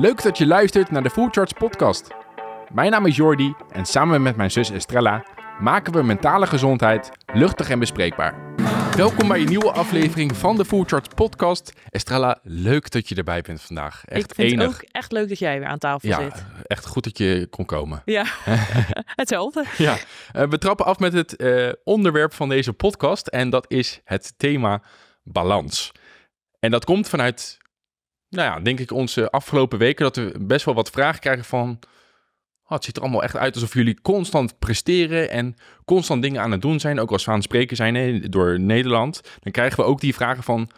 Leuk dat je luistert naar de Charts podcast. Mijn naam is Jordi en samen met mijn zus Estrella maken we mentale gezondheid luchtig en bespreekbaar. Welkom bij een nieuwe aflevering van de Charts podcast. Estrella, leuk dat je erbij bent vandaag. Echt ik vind enig. het ook echt leuk dat jij weer aan tafel ja, zit. echt goed dat je kon komen. Ja, hetzelfde. Ja, eh, we trappen af met het eh, onderwerp van deze podcast en dat is het thema balans. En dat komt vanuit, nou ja, denk ik onze afgelopen weken dat we best wel wat vragen krijgen van, oh, het ziet er allemaal echt uit alsof jullie constant presteren en constant dingen aan het doen zijn, ook als we aan het spreken zijn door Nederland. Dan krijgen we ook die vragen van,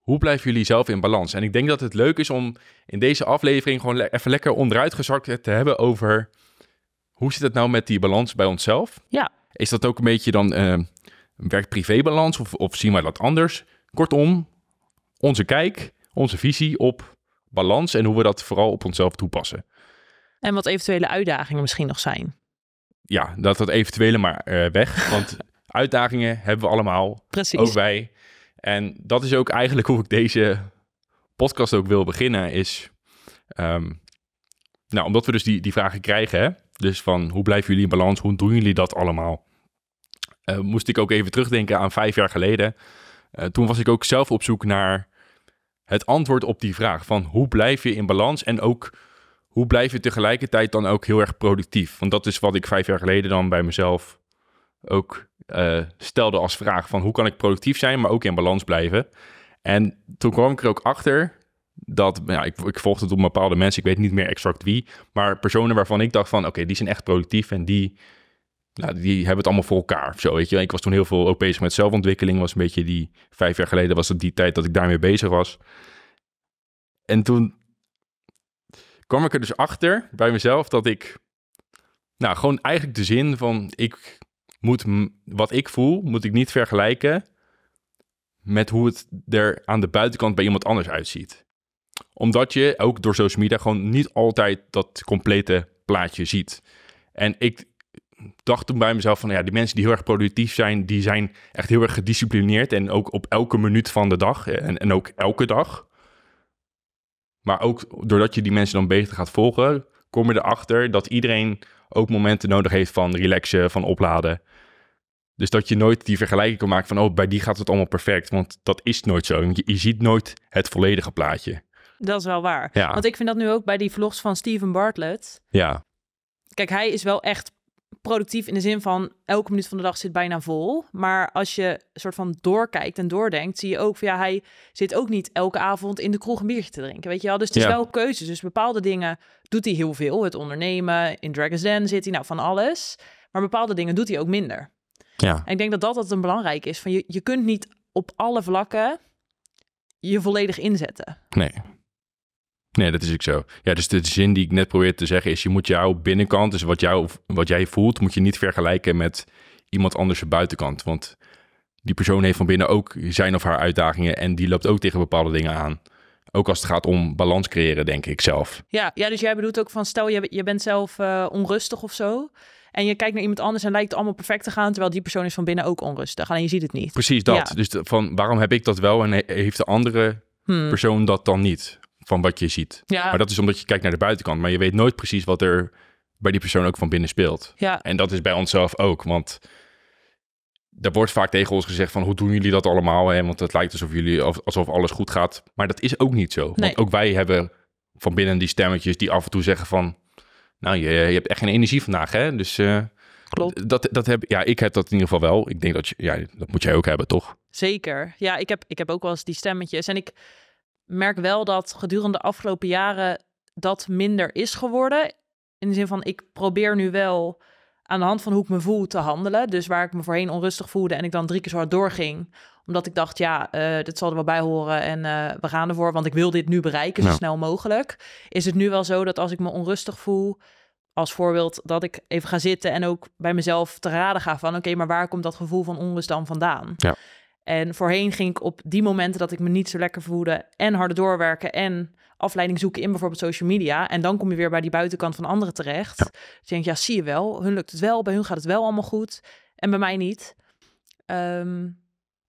hoe blijven jullie zelf in balans? En ik denk dat het leuk is om in deze aflevering gewoon even lekker onderuit gezakt te hebben over hoe zit het nou met die balans bij onszelf? Ja. Is dat ook een beetje dan eh, werk-privé-balans of, of zien wij dat anders? Kortom, onze kijk, onze visie op balans en hoe we dat vooral op onszelf toepassen. En wat eventuele uitdagingen misschien nog zijn. Ja, dat dat eventuele maar eh, weg, want uitdagingen hebben we allemaal, Precies. ook wij. En dat is ook eigenlijk hoe ik deze podcast ook wil beginnen, is... ehm, nou, omdat we dus die, die vragen krijgen, hè? dus van hoe blijven jullie in balans, hoe doen jullie dat allemaal? Eh, moest ik ook even terugdenken aan vijf jaar geleden. Eh, toen was ik ook zelf op zoek naar het antwoord op die vraag van hoe blijf je in balans en ook hoe blijf je tegelijkertijd dan ook heel erg productief? Want dat is wat ik vijf jaar geleden dan bij mezelf ook eh, stelde als vraag van hoe kan ik productief zijn, maar ook in balans blijven. En toen kwam ik er ook achter dat, ja, ik, ik volgde het op bepaalde mensen, ik weet niet meer exact wie, maar personen waarvan ik dacht van, oké, die zijn echt productief en die, nou, die hebben het allemaal voor elkaar. Zo, weet je. Ik was toen heel veel ook bezig met zelfontwikkeling, was een beetje die, vijf jaar geleden was het die tijd dat ik daarmee bezig was. En toen kwam ik er dus achter bij mezelf dat ik, nou, gewoon eigenlijk de zin van, ik moet, wat ik voel, moet ik niet vergelijken met hoe het er aan de buitenkant bij iemand anders uitziet. Omdat je ook door social media gewoon niet altijd dat complete plaatje ziet. En ik dacht toen bij mezelf van, ja, die mensen die heel erg productief zijn, die zijn echt heel erg gedisciplineerd en ook op elke minuut van de dag en, en ook elke dag. Maar ook doordat je die mensen dan beter gaat volgen, kom je erachter dat iedereen ook momenten nodig heeft van relaxen, van opladen. Dus dat je nooit die vergelijking kan maken van, oh, bij die gaat het allemaal perfect. Want dat is nooit zo. Je, je ziet nooit het volledige plaatje. Dat is wel waar. Ja. Want ik vind dat nu ook bij die vlogs van Steven Bartlett. Ja, Kijk, hij is wel echt productief in de zin van elke minuut van de dag zit bijna vol. Maar als je soort van doorkijkt en doordenkt, zie je ook van ja, hij zit ook niet elke avond in de kroeg een biertje te drinken. Weet je wel? Dus het is Ja. wel keuzes. Dus bepaalde dingen doet hij heel veel. Het ondernemen, in Dragon's Den zit hij, nou van alles. Maar bepaalde dingen doet hij ook minder. ja, En ik denk dat dat, dat een belangrijk is. Van je, je kunt niet op alle vlakken je volledig inzetten. nee. Nee, dat is ook zo. Ja, dus de zin die ik net probeerde te zeggen is, je moet jouw binnenkant, dus wat, jou, wat jij voelt, moet je niet vergelijken met iemand anders buitenkant. Want die persoon heeft van binnen ook zijn of haar uitdagingen en die loopt ook tegen bepaalde dingen aan. Ook als het gaat om balans creëren, denk ik zelf. Ja, ja dus jij bedoelt ook van stel je, je bent zelf eh, onrustig of zo. En je kijkt naar iemand anders en lijkt het allemaal perfect te gaan. Terwijl die persoon is van binnen ook onrustig. Alleen je ziet het niet. Precies dat. Ja. Dus de- van waarom heb ik dat wel en he- heeft de andere Hmm. persoon dat dan niet? Van wat je ziet. Ja, Maar dat is omdat je kijkt naar de buitenkant, maar je weet nooit precies wat er bij die persoon ook van binnen speelt. ja, En dat is bij onszelf ook, want er wordt vaak tegen ons gezegd van hoe doen jullie dat allemaal? Hè? Want het lijkt alsof jullie of- alsof alles goed gaat, maar dat is ook niet zo. Nee. Want ook wij hebben van binnen die stemmetjes die af en toe zeggen van, nou je, je hebt echt geen energie vandaag, hè? Dus eh, klopt. dat, dat heb, ja, ik heb dat in ieder geval wel. Ik denk dat je, ja, dat moet jij ook hebben, toch? Zeker. Ja, ik heb, ik heb ook wel eens die stemmetjes. En ik merk wel dat gedurende de afgelopen jaren dat minder is geworden. In de zin van, ik probeer nu wel aan de hand van hoe ik me voel te handelen. Dus waar ik me voorheen onrustig voelde en ik dan drie keer zo hard doorging. Omdat ik dacht, ja, eh dit zal er wel bij horen en eh, we gaan ervoor. Want ik wil dit nu bereiken, zo snel mogelijk. Is het nu wel zo dat als ik me onrustig voel... Als voorbeeld dat ik even ga zitten en ook bij mezelf te raden ga van... oké, maar waar komt dat gevoel van onrust dan vandaan? Ja. En voorheen ging ik op die momenten dat ik me niet zo lekker voelde... en harder doorwerken en afleiding zoeken in bijvoorbeeld social media. En dan kom je weer bij die buitenkant van anderen terecht. Dus je denkt, ja, zie je wel, hun lukt het wel, bij hun gaat het wel allemaal goed en bij mij niet. Ehm,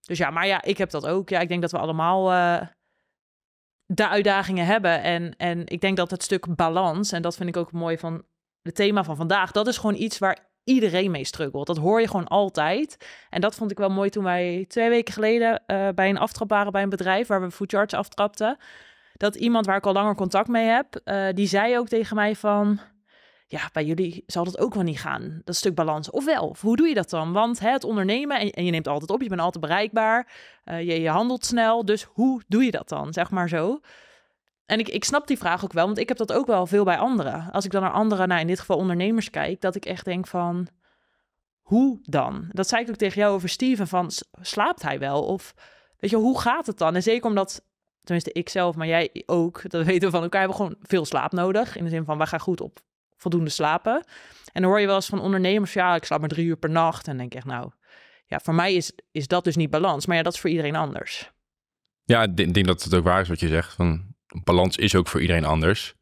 dus ja, maar ja, ik heb dat ook. Ja, ik denk dat we allemaal eh, de uitdagingen hebben. En, en ik denk dat het stuk balans, en dat vind ik ook mooi van het thema van vandaag, dat is gewoon iets waar iedereen mee struggelt. Dat hoor je gewoon altijd. En dat vond ik wel mooi toen wij twee weken geleden uh, bij een aftrap waren bij een bedrijf waar we food charts aftrapten. Dat iemand waar ik al langer contact mee heb, uh, die zei ook tegen mij van ja, bij jullie zal dat ook wel niet gaan, dat stuk balans. Ofwel, of hoe doe je dat dan? Want hè, het ondernemen, en, je neemt altijd op, je bent altijd bereikbaar, je, je handelt snel, dus hoe doe je dat dan, zeg maar zo? En ik, ik snap die vraag ook wel, want ik heb dat ook wel veel bij anderen. Als ik dan naar anderen, nou in dit geval ondernemers kijk, dat ik echt denk van, hoe dan? Dat zei ik ook tegen jou over Steven, van slaapt hij wel? Of weet je, hoe gaat het dan? En zeker omdat, tenminste ik zelf, maar jij ook, dat weten we van elkaar, hebben gewoon veel slaap nodig. In de zin van, wij gaan goed op voldoende slapen. En dan hoor je wel eens van ondernemers, ja, ik slaap maar drie uur per nacht. En denk echt, nou, ja, voor mij is, is dat dus niet balans. Maar ja, dat is voor iedereen anders. Ja, ik denk dat het ook waar is wat je zegt. Van, balans is ook voor iedereen anders.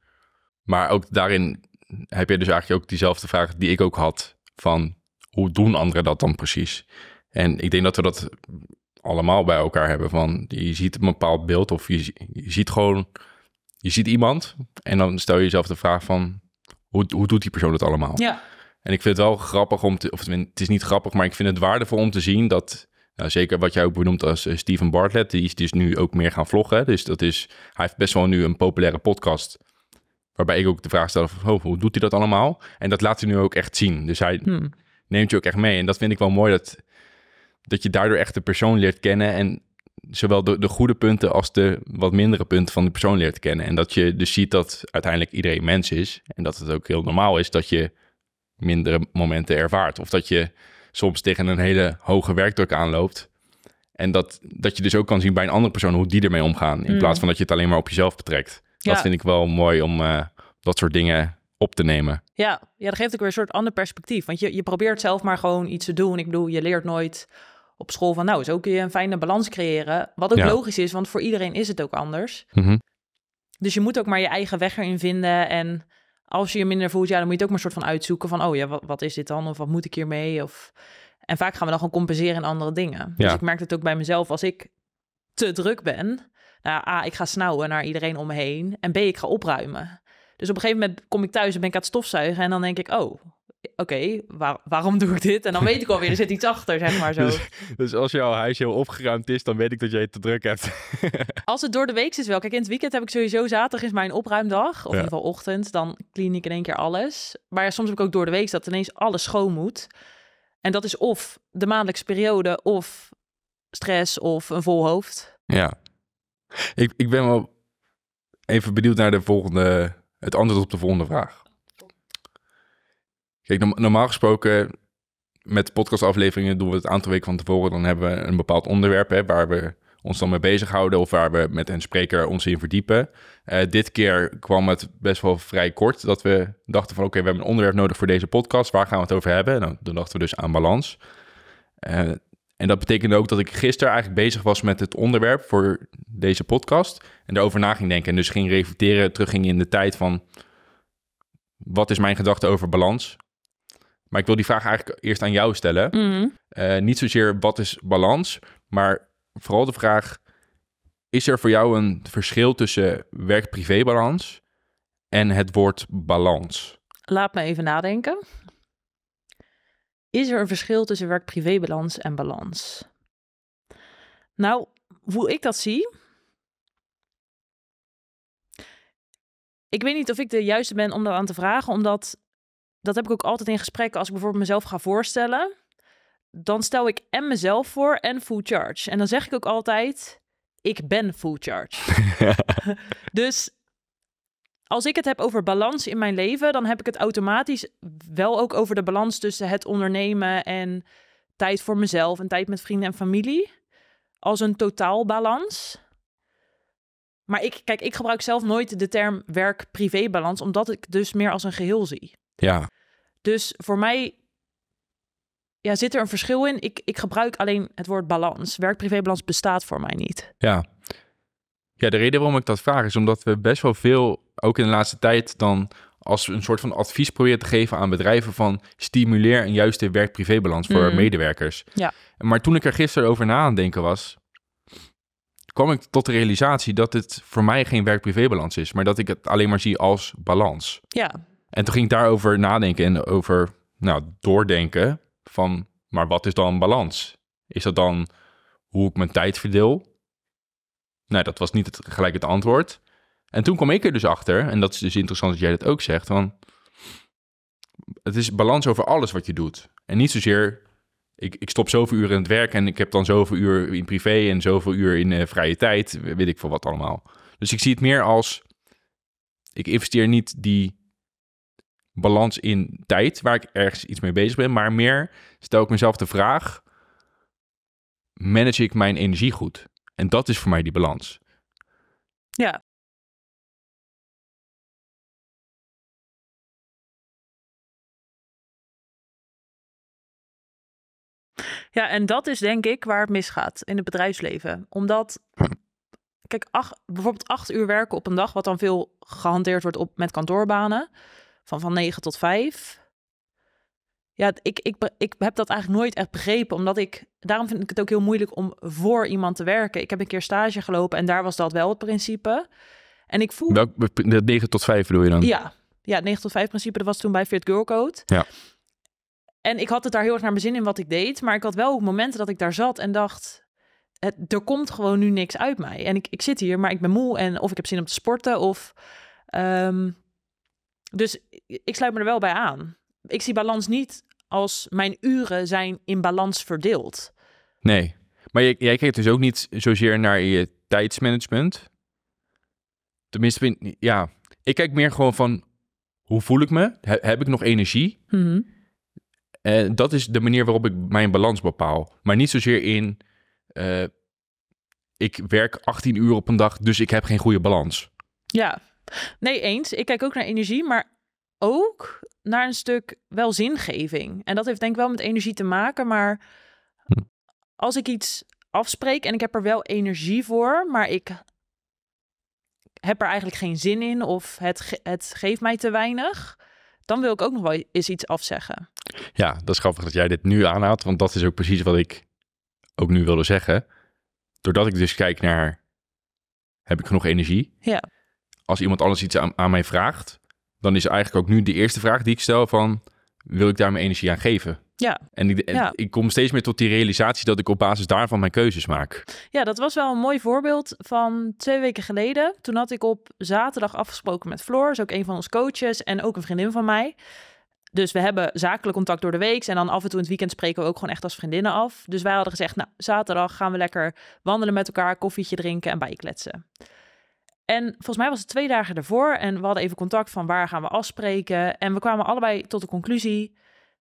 Maar ook daarin heb je dus eigenlijk ook diezelfde vraag die ik ook had. Van, hoe doen anderen dat dan precies? En ik denk dat we dat allemaal bij elkaar hebben. Van, je ziet een bepaald beeld of je, je ziet gewoon... Je ziet iemand en dan stel je jezelf de vraag van hoe, hoe doet die persoon het allemaal? Ja. En ik vind het wel grappig om te, of het is niet grappig, maar ik vind het waardevol om te zien dat, nou, zeker wat jij ook benoemt als uh, Steven Bartlett, die is dus nu ook meer gaan vloggen. Dus dat is, hij heeft best wel nu een populaire podcast, waarbij ik ook de vraag stel van, oh, hoe doet hij dat allemaal? En dat laat hij nu ook echt zien. Dus hij hmm. neemt je ook echt mee. En dat vind ik wel mooi, dat, dat je daardoor echt de persoon leert kennen en zowel de, de goede punten als de wat mindere punten van de persoon leert kennen. En dat je dus ziet dat uiteindelijk iedereen mens is. En dat het ook heel normaal is dat je mindere momenten ervaart. Of dat je soms tegen een hele hoge werkdruk aanloopt. En dat, dat je dus ook kan zien bij een andere persoon hoe die ermee omgaan. In mm. plaats van dat je het alleen maar op jezelf betrekt. Dat vind ik wel mooi om uh, dat soort dingen op te nemen. Ja, ja, dat geeft ook weer een soort ander perspectief. Want je, je probeert zelf maar gewoon iets te doen. Ik bedoel, je leert nooit op school van, nou, zo kun je een fijne balans creëren. Wat ook logisch is, want voor iedereen is het ook anders. Mhm. Dus je moet ook maar je eigen weg erin vinden. En als je je minder voelt, ja, dan moet je het ook maar een soort van uitzoeken van, oh ja, wat, wat is dit dan? Of wat moet ik hiermee? Of... En vaak gaan we dan gewoon compenseren in andere dingen. Dus ik merk het ook bij mezelf als ik te druk ben. Nou, A, ik ga snauwen naar iedereen om me heen. En B, ik ga opruimen. Dus op een gegeven moment kom ik thuis en ben ik aan het stofzuigen. En dan denk ik, oh, oké, waarom doe ik dit? En dan weet ik alweer, er zit iets achter, zeg maar zo. Dus, dus, als jouw huis heel opgeruimd is, dan weet ik dat jij het te druk hebt. als het door de week is wel. Kijk, in het weekend heb ik sowieso zaterdag is mijn opruimdag. Of in ieder geval ochtend. Dan clean ik in één keer alles. Maar soms heb ik ook door de week dat ineens alles schoon moet. En dat is of de maandelijkse periode, of stress, of een vol hoofd. Ja. Ik, ik ben wel even benieuwd naar de volgende, het antwoord op de volgende vraag. Kijk, normaal gesproken met podcastafleveringen doen we het aantal weken van tevoren. Dan hebben we een bepaald onderwerp hè, waar we ons dan mee bezighouden of waar we met een spreker ons in verdiepen. Uh, dit keer kwam het best wel vrij kort dat we dachten van oké, we hebben een onderwerp nodig voor deze podcast. Waar gaan we het over hebben? Nou, dan dachten we dus aan balans. Uh, en dat betekende ook dat ik gisteren eigenlijk bezig was met het onderwerp voor deze podcast. En daarover na ging denken. En dus ging reflecteren, terugging in de tijd van... Wat is mijn gedachte over balans? Maar ik wil die vraag eigenlijk eerst aan jou stellen. Mhm. Eh, niet zozeer wat is balans, maar vooral de vraag: is er voor jou een verschil tussen werk-privé-balans en het woord balans? Laat me even nadenken. Is er een verschil tussen werk-privé-balans en balans? Nou, hoe ik dat zie. Ik weet niet of ik de juiste ben om dat aan te vragen, omdat dat heb ik ook altijd in gesprekken als ik bijvoorbeeld mezelf ga voorstellen. Dan stel ik en mezelf voor en full charge. En dan zeg ik ook altijd, ik ben full charge. dus als ik het heb over balans in mijn leven, dan heb ik het automatisch wel ook over de balans tussen het ondernemen en tijd voor mezelf en tijd met vrienden en familie. Als een totaalbalans. Maar ik, kijk, ik gebruik zelf nooit de term werk-privé balans, omdat ik dus meer als een geheel zie. Ja. Dus voor mij ja, zit er een verschil in. Ik, ik gebruik alleen het woord balans. Werk-privé-balans bestaat voor mij niet. Ja. Ja, de reden waarom ik dat vraag is omdat we best wel veel, ook in de laatste tijd, dan als een soort van advies proberen te geven aan bedrijven van stimuleer een juiste werk-privé-balans voor mm. medewerkers. Ja. Maar toen ik er gisteren over na aan denken was, kwam ik tot de realisatie dat het voor mij geen werk-privé-balans is, maar dat ik het alleen maar zie als balans. Ja, En toen ging ik daarover nadenken en over nou, doordenken van, maar wat is dan balans? Is dat dan hoe ik mijn tijd verdeel? Nou, dat was niet het, gelijk het antwoord. En toen kwam ik er dus achter, en dat is dus interessant dat jij dat ook zegt, van het is balans over alles wat je doet. En niet zozeer, ik, ik stop zoveel uur in het werk en ik heb dan zoveel uur in privé en zoveel uur in eh, vrije tijd, weet ik veel wat allemaal. Dus ik zie het meer als, ik investeer niet die balans in tijd, waar ik ergens iets mee bezig ben, maar meer stel ik mezelf de vraag, manage ik mijn energie goed? En dat is voor mij die balans. ja. Ja, en dat is denk ik waar het misgaat in het bedrijfsleven. Omdat, kijk, ach, bijvoorbeeld acht uur werken op een dag, wat dan veel gehanteerd wordt op, met kantoorbanen, van van negen tot vijf. Ja, ik, ik, ik heb dat eigenlijk nooit echt begrepen, omdat ik, daarom vind ik het ook heel moeilijk om voor iemand te werken. Ik heb een keer stage gelopen en daar was dat wel het principe. En ik voel Welk, de 9 tot 5 bedoel je dan? ja, ja, het 9 tot 5 principe, dat was toen bij Fit Girl Code. Ja. En ik had het daar heel erg naar mijn zin in wat ik deed, maar ik had wel ook momenten dat ik daar zat en dacht, het, er komt gewoon nu niks uit mij. En ik, ik zit hier, maar ik ben moe en of ik heb zin om te sporten of... ehm, dus ik sluit me er wel bij aan. Ik zie balans niet als mijn uren zijn in balans verdeeld. Nee. Maar jij, jij kijkt dus ook niet zozeer naar je tijdsmanagement. Tenminste, ja. Ik kijk meer gewoon van, hoe voel ik me? He- heb ik nog energie? En dat is de manier waarop ik mijn balans bepaal. Maar niet zozeer in, eh, ik werk 18 uur op een dag, dus ik heb geen goede balans. Ja, nee, eens. Ik kijk ook naar energie, maar ook naar een stuk wel zingeving. En dat heeft denk ik wel met energie te maken, maar Hm. als ik iets afspreek en ik heb er wel energie voor, maar ik heb er eigenlijk geen zin in of het, ge- het geeft mij te weinig, dan wil ik ook nog wel eens iets afzeggen. Ja, dat is grappig dat jij dit nu aanhaalt, want dat is ook precies wat ik ook nu wilde zeggen. Doordat ik dus kijk naar, heb ik genoeg energie? Ja. Als iemand anders iets aan, aan mij vraagt, dan is eigenlijk ook nu de eerste vraag die ik stel van, wil ik daar mijn energie aan geven? Ja. En ik, en Ja. ik kom steeds meer tot die realisatie dat ik op basis daarvan mijn keuzes maak. Ja, dat was wel een mooi voorbeeld van twee weken geleden. Toen had ik op zaterdag afgesproken met Floor, is ook een van ons coaches en ook een vriendin van mij. Dus we hebben zakelijk contact door de week en dan af en toe in het weekend spreken we ook gewoon echt als vriendinnen af. Dus wij hadden gezegd, nou, zaterdag gaan we lekker wandelen met elkaar, koffietje drinken en bijkletsen. En volgens mij was het twee dagen ervoor en we hadden even contact van waar gaan we afspreken. En we kwamen allebei tot de conclusie,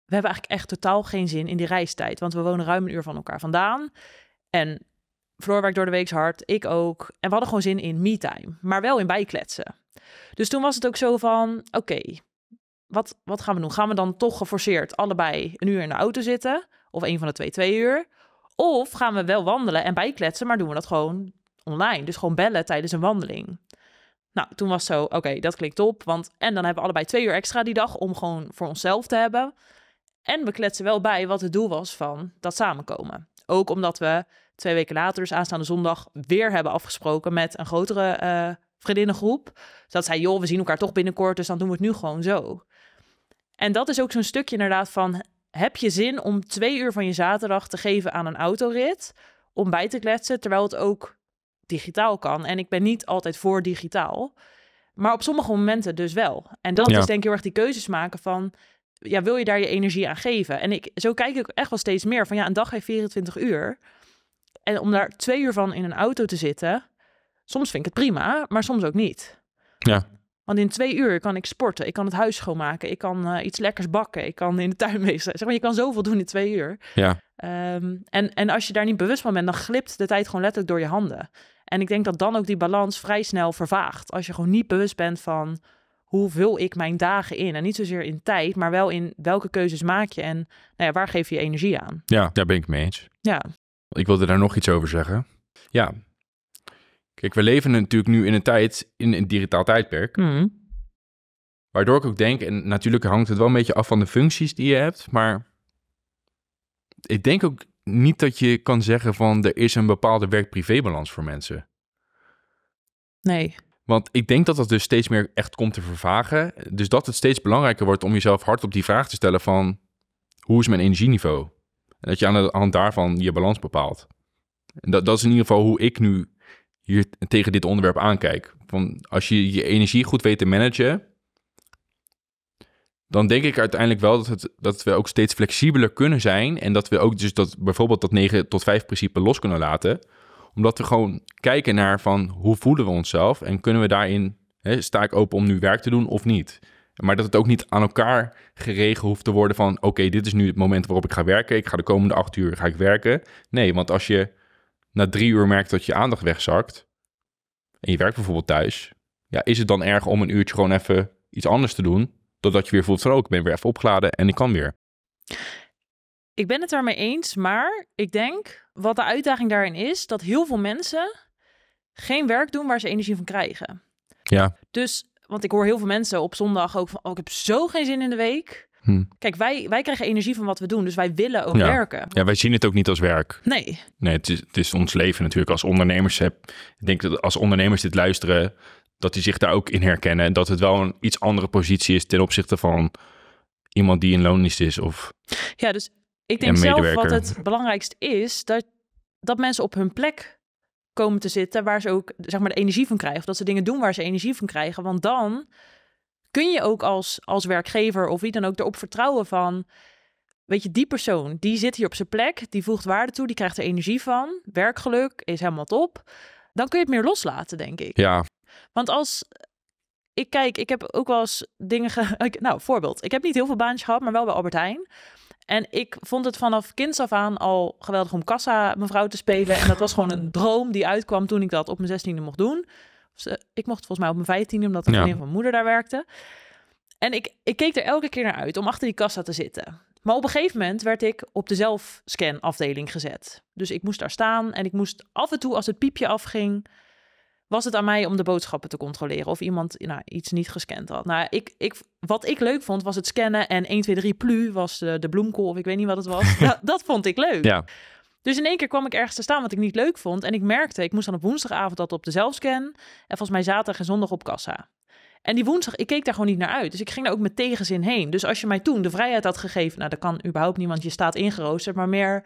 we hebben eigenlijk echt totaal geen zin in die reistijd. Want we wonen ruim een uur van elkaar vandaan. En Floor werkt door de week hard, ik ook. En we hadden gewoon zin in me-time, maar wel in bijkletsen. Dus toen was het ook zo van, oké, wat, wat gaan we doen? Gaan we dan toch geforceerd allebei een uur in de auto zitten? Of een van de twee, twee uur? Of gaan we wel wandelen en bijkletsen, maar doen we dat gewoon online? Dus gewoon bellen tijdens een wandeling. Nou, toen was zo, oké, dat klinkt op. Want, en dan hebben we allebei twee uur extra die dag om gewoon voor onszelf te hebben. En we kletsen wel bij wat het doel was van dat samenkomen. Ook omdat we twee weken later, dus aanstaande zondag, weer hebben afgesproken met een grotere eh vriendinnengroep. Dus dat zei, joh, we zien elkaar toch binnenkort, dus dan doen we het nu gewoon zo. En dat is ook zo'n stukje inderdaad van, heb je zin om twee uur van je zaterdag te geven aan een autorit, om bij te kletsen, terwijl het ook digitaal kan. En ik ben niet altijd voor digitaal, maar op sommige momenten dus wel. En dat Ja. is denk ik heel erg die keuzes maken van, ja, wil je daar je energie aan geven? En ik, zo kijk ik echt wel steeds meer van, ja, een dag heeft 24 uur. En om daar twee uur van in een auto te zitten, soms vind ik het prima, maar soms ook niet. Ja. Want in twee uur kan ik sporten, ik kan het huis schoonmaken, ik kan eh, iets lekkers bakken, ik kan in de tuin zijn. Zeg maar, je kan zoveel doen in twee uur. Ja. Ehm, en, en als je daar niet bewust van bent, dan glipt de tijd gewoon letterlijk door je handen. En ik denk dat dan ook die balans vrij snel vervaagt. Als je gewoon niet bewust bent van hoe vul ik mijn dagen in. En niet zozeer in tijd, maar wel in welke keuzes maak je en nou ja, waar geef je je energie aan. Ja, daar ben ik mee eens. Ja, Ik wilde daar nog iets over zeggen. Ja. Kijk, we leven natuurlijk nu in een tijd, in een digitaal tijdperk. Waardoor ik ook denk, en natuurlijk hangt het wel een beetje af van de functies die je hebt, maar ik denk ook niet dat je kan zeggen van er is een bepaalde werk-privé-balans voor mensen. Nee. Want ik denk dat dat dus steeds meer echt komt te vervagen. Dus dat het steeds belangrijker wordt om jezelf hard op die vraag te stellen van hoe is mijn energieniveau? En dat je aan de hand daarvan je balans bepaalt. En dat, dat is in ieder geval hoe ik nu hier tegen dit onderwerp aankijk. Van als je je energie goed weet te managen, dan denk ik uiteindelijk wel dat, het, dat we ook steeds flexibeler kunnen zijn. En dat we ook dus dat bijvoorbeeld dat 9 tot 5 principe los kunnen laten. Omdat we gewoon kijken naar van hoe voelen we onszelf en kunnen we daarin, hè, sta ik open om nu werk te doen of niet. Maar dat het ook niet aan elkaar geregeld hoeft te worden van oké, dit is nu het moment waarop ik ga werken. Ik ga de komende acht uur ga ik werken. Nee, want als je na drie uur merkt dat je aandacht wegzakt en je werkt bijvoorbeeld thuis, ja, is het dan erg om een uurtje gewoon even iets anders te doen, totdat je weer voelt van, oh, ik ben weer even opgeladen en ik kan weer. Ik ben het daarmee eens, maar ik denk wat de uitdaging daarin is, dat heel veel mensen geen werk doen waar ze energie van krijgen. Ja. Dus, want ik hoor heel veel mensen op zondag ook van, oh, ik heb zo geen zin in de week. Hm. Kijk, wij, wij krijgen energie van wat we doen, dus wij willen ook Ja. werken. Ja, wij zien het ook niet als werk. Nee, Nee, het is, het is ons leven natuurlijk als ondernemers. Heb, ik denk dat als ondernemers dit luisteren, dat die zich daar ook in herkennen. En dat het wel een iets andere positie is ten opzichte van iemand die in loondienst is. Of, ja, dus ik denk zelf wat het belangrijkst is, dat, dat mensen op hun plek komen te zitten waar ze ook zeg maar de energie van krijgen. Of dat ze dingen doen waar ze energie van krijgen. Want dan kun je ook als, als werkgever of wie dan ook erop vertrouwen van, weet je, die persoon, die zit hier op zijn plek, die voegt waarde toe, die krijgt er energie van, werkgeluk is helemaal top. Dan kun je het meer loslaten, denk ik. ja, Want als ik kijk, ik heb ook wel eens dingen. Ge... Nou, voorbeeld. Ik heb niet heel veel baantjes gehad, maar wel bij Albert Heijn. En ik vond het vanaf kinds af aan al geweldig om kassa mevrouw te spelen. En dat was gewoon een droom die uitkwam toen ik dat op mijn zestiende mocht doen. Ik mocht volgens mij op mijn vijftiende, omdat een Ja. van mijn moeder daar werkte. En ik, ik keek er elke keer naar uit om achter die kassa te zitten. Maar op een gegeven moment werd ik op de zelfscanafdeling gezet. Dus ik moest daar staan en ik moest af en toe, als het piepje afging, was het aan mij om de boodschappen te controleren of iemand nou, iets niet gescand had. Nou, ik, ik, wat ik leuk vond was het scannen en 1, 2, 3 plu was de, de bloemkool of ik weet niet wat het was. dat, dat vond ik leuk. ja, Dus in één keer kwam ik ergens te staan wat ik niet leuk vond. En ik merkte, ik moest dan op woensdagavond dat op de zelfscan. En volgens mij zaterdag en zondag op kassa. En die woensdag, ik keek daar gewoon niet naar uit. Dus ik ging daar ook met tegenzin heen. Dus als je mij toen de vrijheid had gegeven, nou dat kan überhaupt niet, want je staat ingeroosterd. Maar meer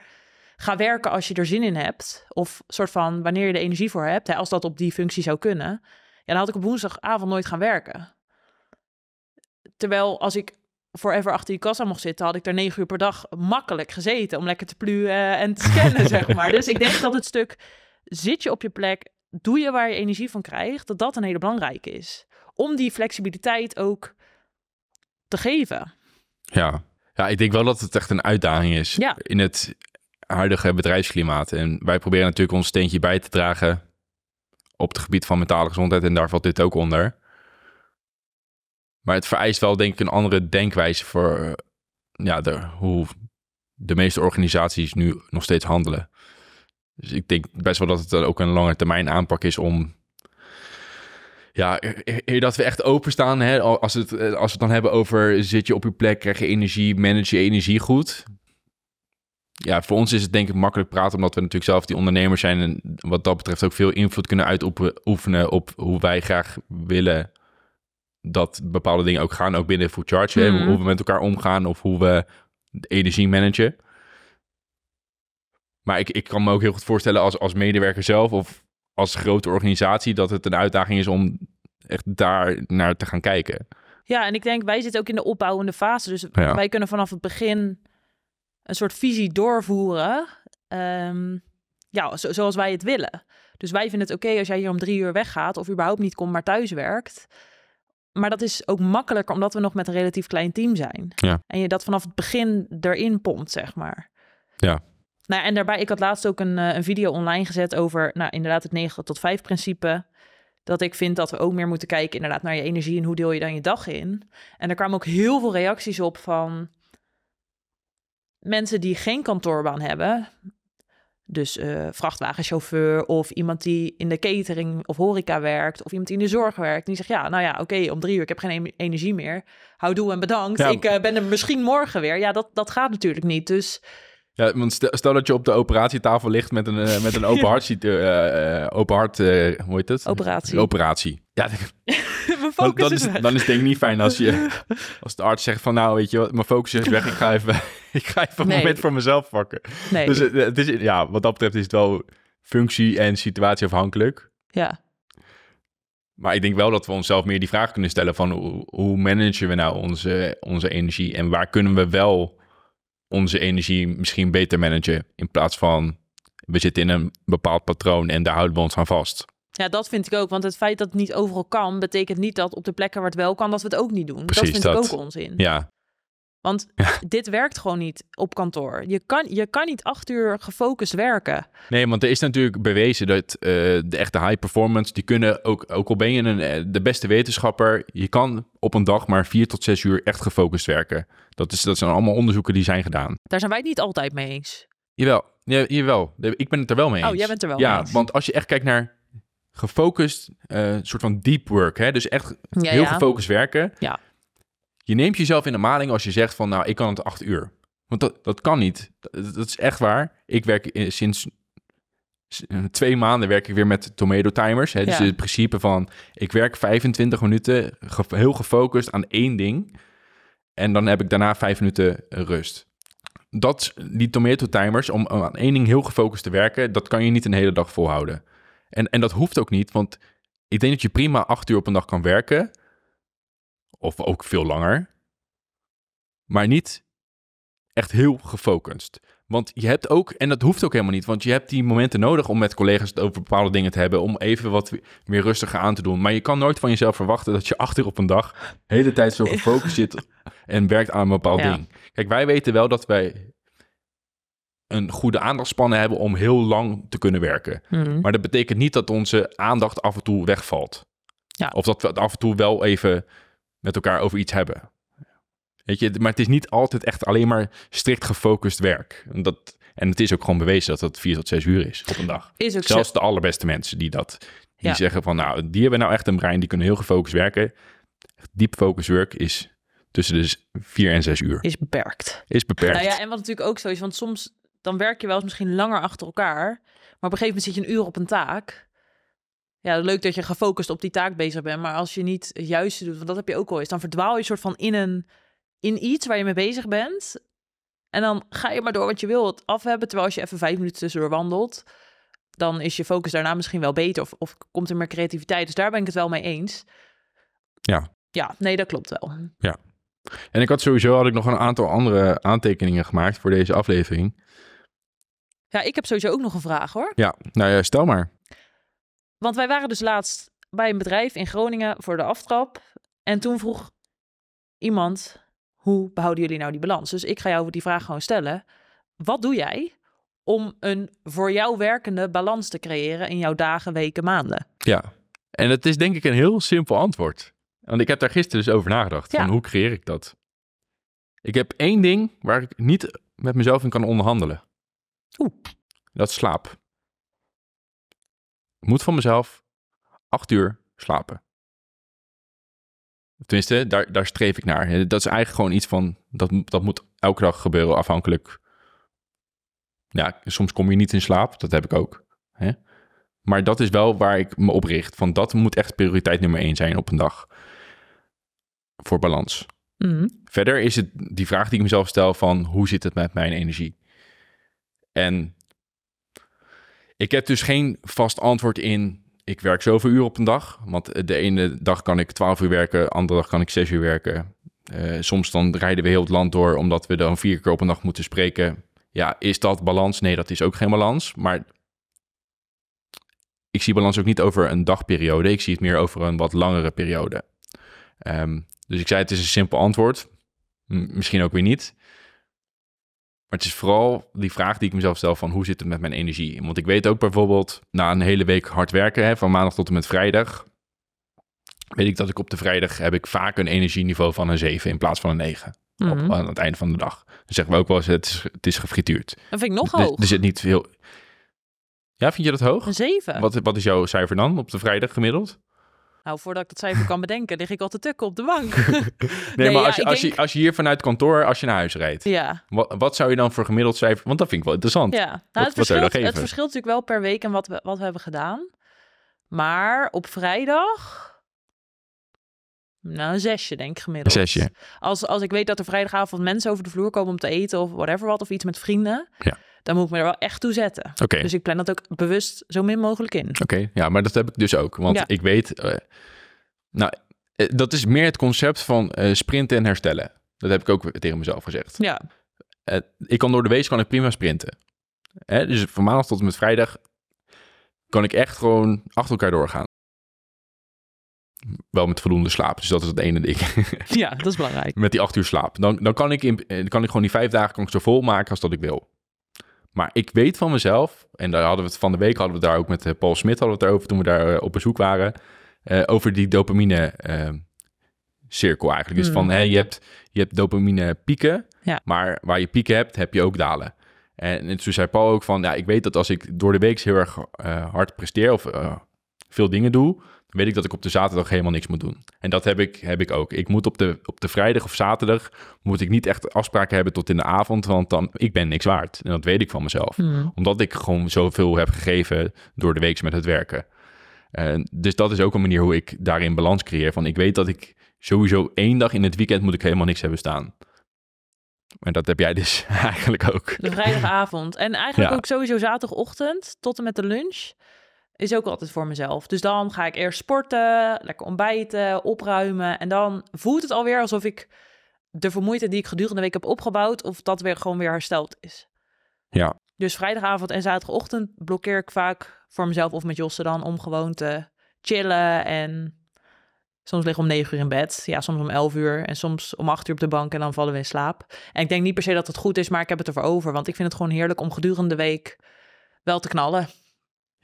ga werken als je er zin in hebt. Of soort van wanneer je de energie voor hebt. Hè, als dat op die functie zou kunnen. Ja, dan had ik op woensdagavond nooit gaan werken. Terwijl als ik forever achter die kassa mocht zitten, had ik daar negen uur per dag makkelijk gezeten om lekker te pluwen en te scannen, zeg maar. Dus ik denk dat het stuk zit je op je plek, doe je waar je energie van krijgt, dat dat een hele belangrijke is. Om die flexibiliteit ook te geven. ja. Ja, ik denk wel dat het echt een uitdaging is Ja. in het huidige bedrijfsklimaat. En wij proberen natuurlijk ons steentje bij te dragen op het gebied van mentale gezondheid. En daar valt dit ook onder. Maar het vereist wel, denk ik, een andere denkwijze voor eh, ja, hoe de meeste organisaties nu nog steeds handelen. Dus ik denk best wel dat het ook een lange termijn aanpak is om. Ja, e- eer dat we echt openstaan. Hè, als, het, eh, als we het dan hebben over zit je op je plek, krijg je energie, manage je energie goed. Ja, voor ons is het denk ik makkelijk praten, omdat we natuurlijk zelf die ondernemers zijn. En wat dat betreft ook veel invloed kunnen uitoefenen op hoe wij graag willen dat bepaalde dingen ook gaan. Ook binnen Food Charge, hè, Mhm. hoe we met elkaar omgaan of hoe we de energie managen. Maar ik, ik kan me ook heel goed voorstellen als, als medewerker zelf of als grote organisatie dat het een uitdaging is om echt daar naar te gaan kijken. Ja, en ik denk, wij zitten ook in de opbouwende fase. Dus Ja. wij kunnen vanaf het begin een soort visie doorvoeren. ehm, ja, zo- zoals wij het willen. Dus wij vinden het oké als jij hier om drie uur weggaat... of überhaupt niet komt, maar thuis werkt. Maar dat is ook makkelijker omdat we nog met een relatief klein team zijn. Ja. En je dat vanaf het begin erin pompt, zeg maar. Ja. Nou, ja, en daarbij, ik had laatst ook een, eh, een video online gezet over, nou, inderdaad het 9 tot 5 principe. Dat ik vind dat we ook meer moeten kijken inderdaad naar je energie en hoe deel je dan je dag in. En er kwamen ook heel veel reacties op van mensen die geen kantoorbaan hebben. Dus eh, vrachtwagenchauffeur of iemand die in de catering of horeca werkt of iemand die in de zorg werkt. Die zegt ja, nou ja, oké, om drie uur, ik heb geen energie meer. Houdoe en bedankt. Ja. Ik eh, ben er misschien morgen weer. Ja, dat, dat gaat natuurlijk niet. Dus Ja, want stel, dat je op de operatietafel ligt met een, eh, met een open hart, ziet, eh, open hart, eh, hoe heet het? Operatie. Operatie. Ja, dan, dan, is weg. dan is het denk ik niet fijn als, je, als de arts zegt van nou, weet je wat, mijn focus is weg, ik ga even, ik ga even een Nee. moment voor mezelf pakken. Nee, Dus het, is, ja, wat dat betreft is het wel functie- en situatieafhankelijk. ja. Maar ik denk wel dat we onszelf meer die vraag kunnen stellen van hoe, hoe managen we nou onze, onze energie en waar kunnen we wel onze energie misschien beter managen in plaats van we zitten in een bepaald patroon en daar houden we ons aan vast. ja, dat vind ik ook. Want het feit dat het niet overal kan, betekent niet dat op de plekken waar het wel kan, dat we het ook niet doen. Precies, dat vind dat. ik ook onzin. Ja, Want dit werkt gewoon niet op kantoor. Je kan, je kan niet acht uur gefocust werken. nee, want er is natuurlijk bewezen dat eh, de echte high performance, die kunnen ook, ook al ben je een, eh, de beste wetenschapper, je kan op een dag maar vier tot zes uur echt gefocust werken. Dat, is, dat zijn allemaal onderzoeken die zijn gedaan. Daar zijn wij het niet altijd mee eens. Jawel, ja, jawel. Ik ben het er wel mee eens. Oh, jij bent er wel ja, mee eens. want als je echt kijkt naar gefocust, eh soort van deep work, hè, dus echt Ja, heel ja. gefocust werken. Ja. Je neemt jezelf in de maling als je zegt van, nou, ik kan het acht uur. Want dat, dat kan niet. Dat, dat is echt waar. Ik werk sinds eh, twee maanden werk ik weer met tomato timers. Hè, dus Ja. het principe van, ik werk 25 minuten ge- heel gefocust aan één ding. En dan heb ik daarna vijf minuten rust. Dat, die tomato timers, om aan één ding heel gefocust te werken, dat kan je niet een hele dag volhouden. En, en dat hoeft ook niet, want ik denk dat je prima acht uur op een dag kan werken. Of ook veel langer. Maar niet echt heel gefocust. Want je hebt ook, en dat hoeft ook helemaal niet, want je hebt die momenten nodig om met collega's het over bepaalde dingen te hebben, om even wat meer rustiger aan te doen. Maar je kan nooit van jezelf verwachten dat je acht uur op een dag de hele tijd zo gefocust zit en werkt aan een bepaald Ja. ding. Kijk, wij weten wel dat wij een goede aandachtspannen hebben om heel lang te kunnen werken. Mhm. Maar dat betekent niet dat onze aandacht af en toe wegvalt. Ja. Of dat we het af en toe wel even met elkaar over iets hebben. Weet je, maar het is niet altijd echt alleen maar strikt gefocust werk. En, dat, en het is ook gewoon bewezen dat dat vier tot zes uur is op een dag. Is ook Zelfs zo. de allerbeste mensen die dat die Ja. zeggen van nou, die hebben nou echt een brein, die kunnen heel gefocust werken. Diep focus work is tussen de vier en zes uur. Is beperkt. Is beperkt. Nou ja, en wat natuurlijk ook zo is, want soms dan werk je wel eens misschien langer achter elkaar, maar op een gegeven moment zit je een uur op een taak. Ja, leuk dat je gefocust op die taak bezig bent, maar als je niet het juiste doet, want dat heb je ook al eens, dan verdwaal je soort van in een in iets waar je mee bezig bent. En dan ga je maar door wat je wil het af hebben, terwijl als je even vijf minuten tussendoor wandelt, dan is je focus daarna misschien wel beter of, of komt er meer creativiteit. Dus daar ben ik het wel mee eens. Ja. Ja, nee, dat klopt wel. En ik had sowieso had ik nog een aantal andere aantekeningen gemaakt voor deze aflevering. Ja, ik heb sowieso ook nog een vraag hoor. Ja, nou ja, stel maar. Want wij waren dus laatst bij een bedrijf in Groningen voor de aftrap. En toen vroeg iemand, hoe behouden jullie nou die balans? Dus ik ga jou die vraag gewoon stellen. Wat doe jij om een voor jou werkende balans te creëren in jouw dagen, weken, maanden? Ja. En het is denk ik een heel simpel antwoord. Want ik heb daar gisteren dus over nagedacht. Ja. Van hoe creëer ik dat? Ik heb één ding waar ik niet met mezelf in kan onderhandelen. Oeh. Dat is slaap. Ik moet van mezelf acht uur slapen. Tenminste, daar, daar streef ik naar. Dat is eigenlijk gewoon iets van, dat, dat moet elke dag gebeuren afhankelijk. Ja, soms kom je niet in slaap, dat heb ik ook. Hè? Maar dat is wel waar ik me op richt. Van dat moet echt prioriteit nummer één zijn op een dag. Voor balans. Mhm. Verder is het die vraag die ik mezelf stel van hoe zit het met mijn energie? En ik heb dus geen vast antwoord in ik werk zoveel uur op een dag. Want de ene dag kan ik 12 uur werken, de andere dag kan ik 6 uur werken. Eh, soms dan rijden we heel het land door omdat we dan vier keer op een dag moeten spreken. Ja, is dat balans? Nee, dat is ook geen balans. Maar ik zie balans ook niet over een dagperiode. Ik zie het meer over een wat langere periode. Ehm, dus ik zei, het is een simpel antwoord. Misschien ook weer niet. Maar het is vooral die vraag die ik mezelf stel van hoe zit het met mijn energie? Want ik weet ook bijvoorbeeld na een hele week hard werken, hè, van maandag tot en met vrijdag, weet ik dat ik op de vrijdag heb ik vaak een energieniveau van een 7 in plaats van een 9 Mhm. op, aan het einde van de dag. Dan zeggen we ook wel eens, het is, het is gefrituurd. Dat vind ik nog Er- hoog. Er zit niet veel... Ja, vind je dat hoog? Een zeven. Wat, wat is jouw cijfer dan op de vrijdag gemiddeld? Nou, voordat ik dat cijfer kan bedenken, lig ik al te tukken op de bank. Nee, maar ja, als, je, als, denk- je, als je hier vanuit kantoor, als je naar huis rijdt, ja, wat, wat zou je dan voor gemiddeld cijfer... Want dat vind ik wel interessant. ja. Nou, Wat- het, verschilt, het verschilt natuurlijk wel per week en wat we, wat we hebben gedaan. Maar op vrijdag... Nou, een zesje denk ik Een gemiddeld. zesje. Als, als ik weet dat er vrijdagavond mensen over de vloer komen om te eten of whatever wat, of iets met vrienden, Ja. Dan moet ik me er wel echt toe zetten. Dus ik plan dat ook bewust zo min mogelijk in. oké. Ja, maar dat heb ik dus ook. Want Ja. ik weet... eh, nou, eh, dat is meer het concept van eh, sprinten en herstellen. Dat heb ik ook tegen mezelf gezegd. Ja, ik kan door de week kan ik prima sprinten. Hè? Dus van maandag tot en met vrijdag kan ik echt gewoon achter elkaar doorgaan. Wel met voldoende slaap, dus dat is het ene ding. ja, dat is belangrijk. met die acht uur slaap. Dan, dan kan, ik in, kan ik gewoon die vijf dagen kan ik zo vol maken als dat ik wil. Maar ik weet van mezelf, en daar hadden we het van de week hadden we daar ook met eh, Paul Smit hadden we het daarover toen we daar eh, op bezoek waren. eh, over die dopamine eh, cirkel eigenlijk. Dus Hmm. van je, hebt, je hebt dopamine pieken, Ja. maar waar je pieken hebt, heb je ook dalen. En, en toen zei Paul ook van, ja, ik weet dat als ik door de week heel erg hard presteer of veel dingen doe, weet ik dat ik op de zaterdag helemaal niks moet doen. En dat heb ik, heb ik ook. Ik moet op de, op de vrijdag of zaterdag, moet ik niet echt afspraken hebben tot in de avond, want dan, ik ben niks waard. En dat weet ik van mezelf. Hmm. Omdat ik gewoon zoveel heb gegeven door de week met het werken. En dus dat is ook een manier hoe ik daarin balans creëer. Van ik weet dat ik sowieso één dag in het weekend moet ik helemaal niks hebben staan. En dat heb jij dus eigenlijk ook. De vrijdagavond. En eigenlijk Ja. ook sowieso zaterdagochtend tot en met de lunch is ook altijd voor mezelf. Dus dan ga ik eerst sporten, lekker ontbijten, opruimen. En dan voelt het alweer alsof ik de vermoeidheid die ik gedurende de week heb opgebouwd, of dat weer gewoon weer hersteld is. Ja. Dus vrijdagavond en zaterdagochtend blokkeer ik vaak voor mezelf of met Josse dan om gewoon te chillen en soms liggen om negen uur in bed, ja, soms om elf uur en soms om acht uur op de bank en dan vallen we in slaap. En ik denk niet per se dat het goed is, maar ik heb het ervoor over, want ik vind het gewoon heerlijk om gedurende de week wel te knallen.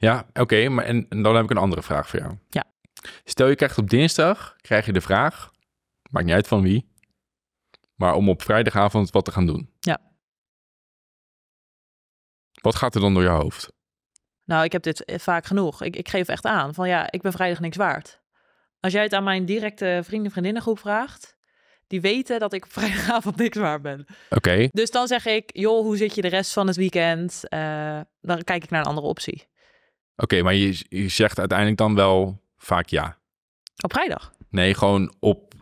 Ja, oké. maar en, en dan heb ik een andere vraag voor jou. Ja. Stel je krijgt op dinsdag, krijg je de vraag, maakt niet uit van wie, maar om op vrijdagavond wat te gaan doen. Ja. Wat gaat er dan door je hoofd? Nou, ik heb dit eh, vaak genoeg. Ik, ik geef echt aan van ja, ik ben vrijdag niks waard. Als jij het aan mijn directe vrienden vriendinnengroep vraagt, die weten dat ik op vrijdagavond niks waard ben. Oké, Dus dan zeg ik, joh, hoe zit je de rest van het weekend? Eh, dan kijk ik naar een andere optie. Oké, maar je, je zegt uiteindelijk dan wel vaak ja. Op vrijdag. Nee, gewoon op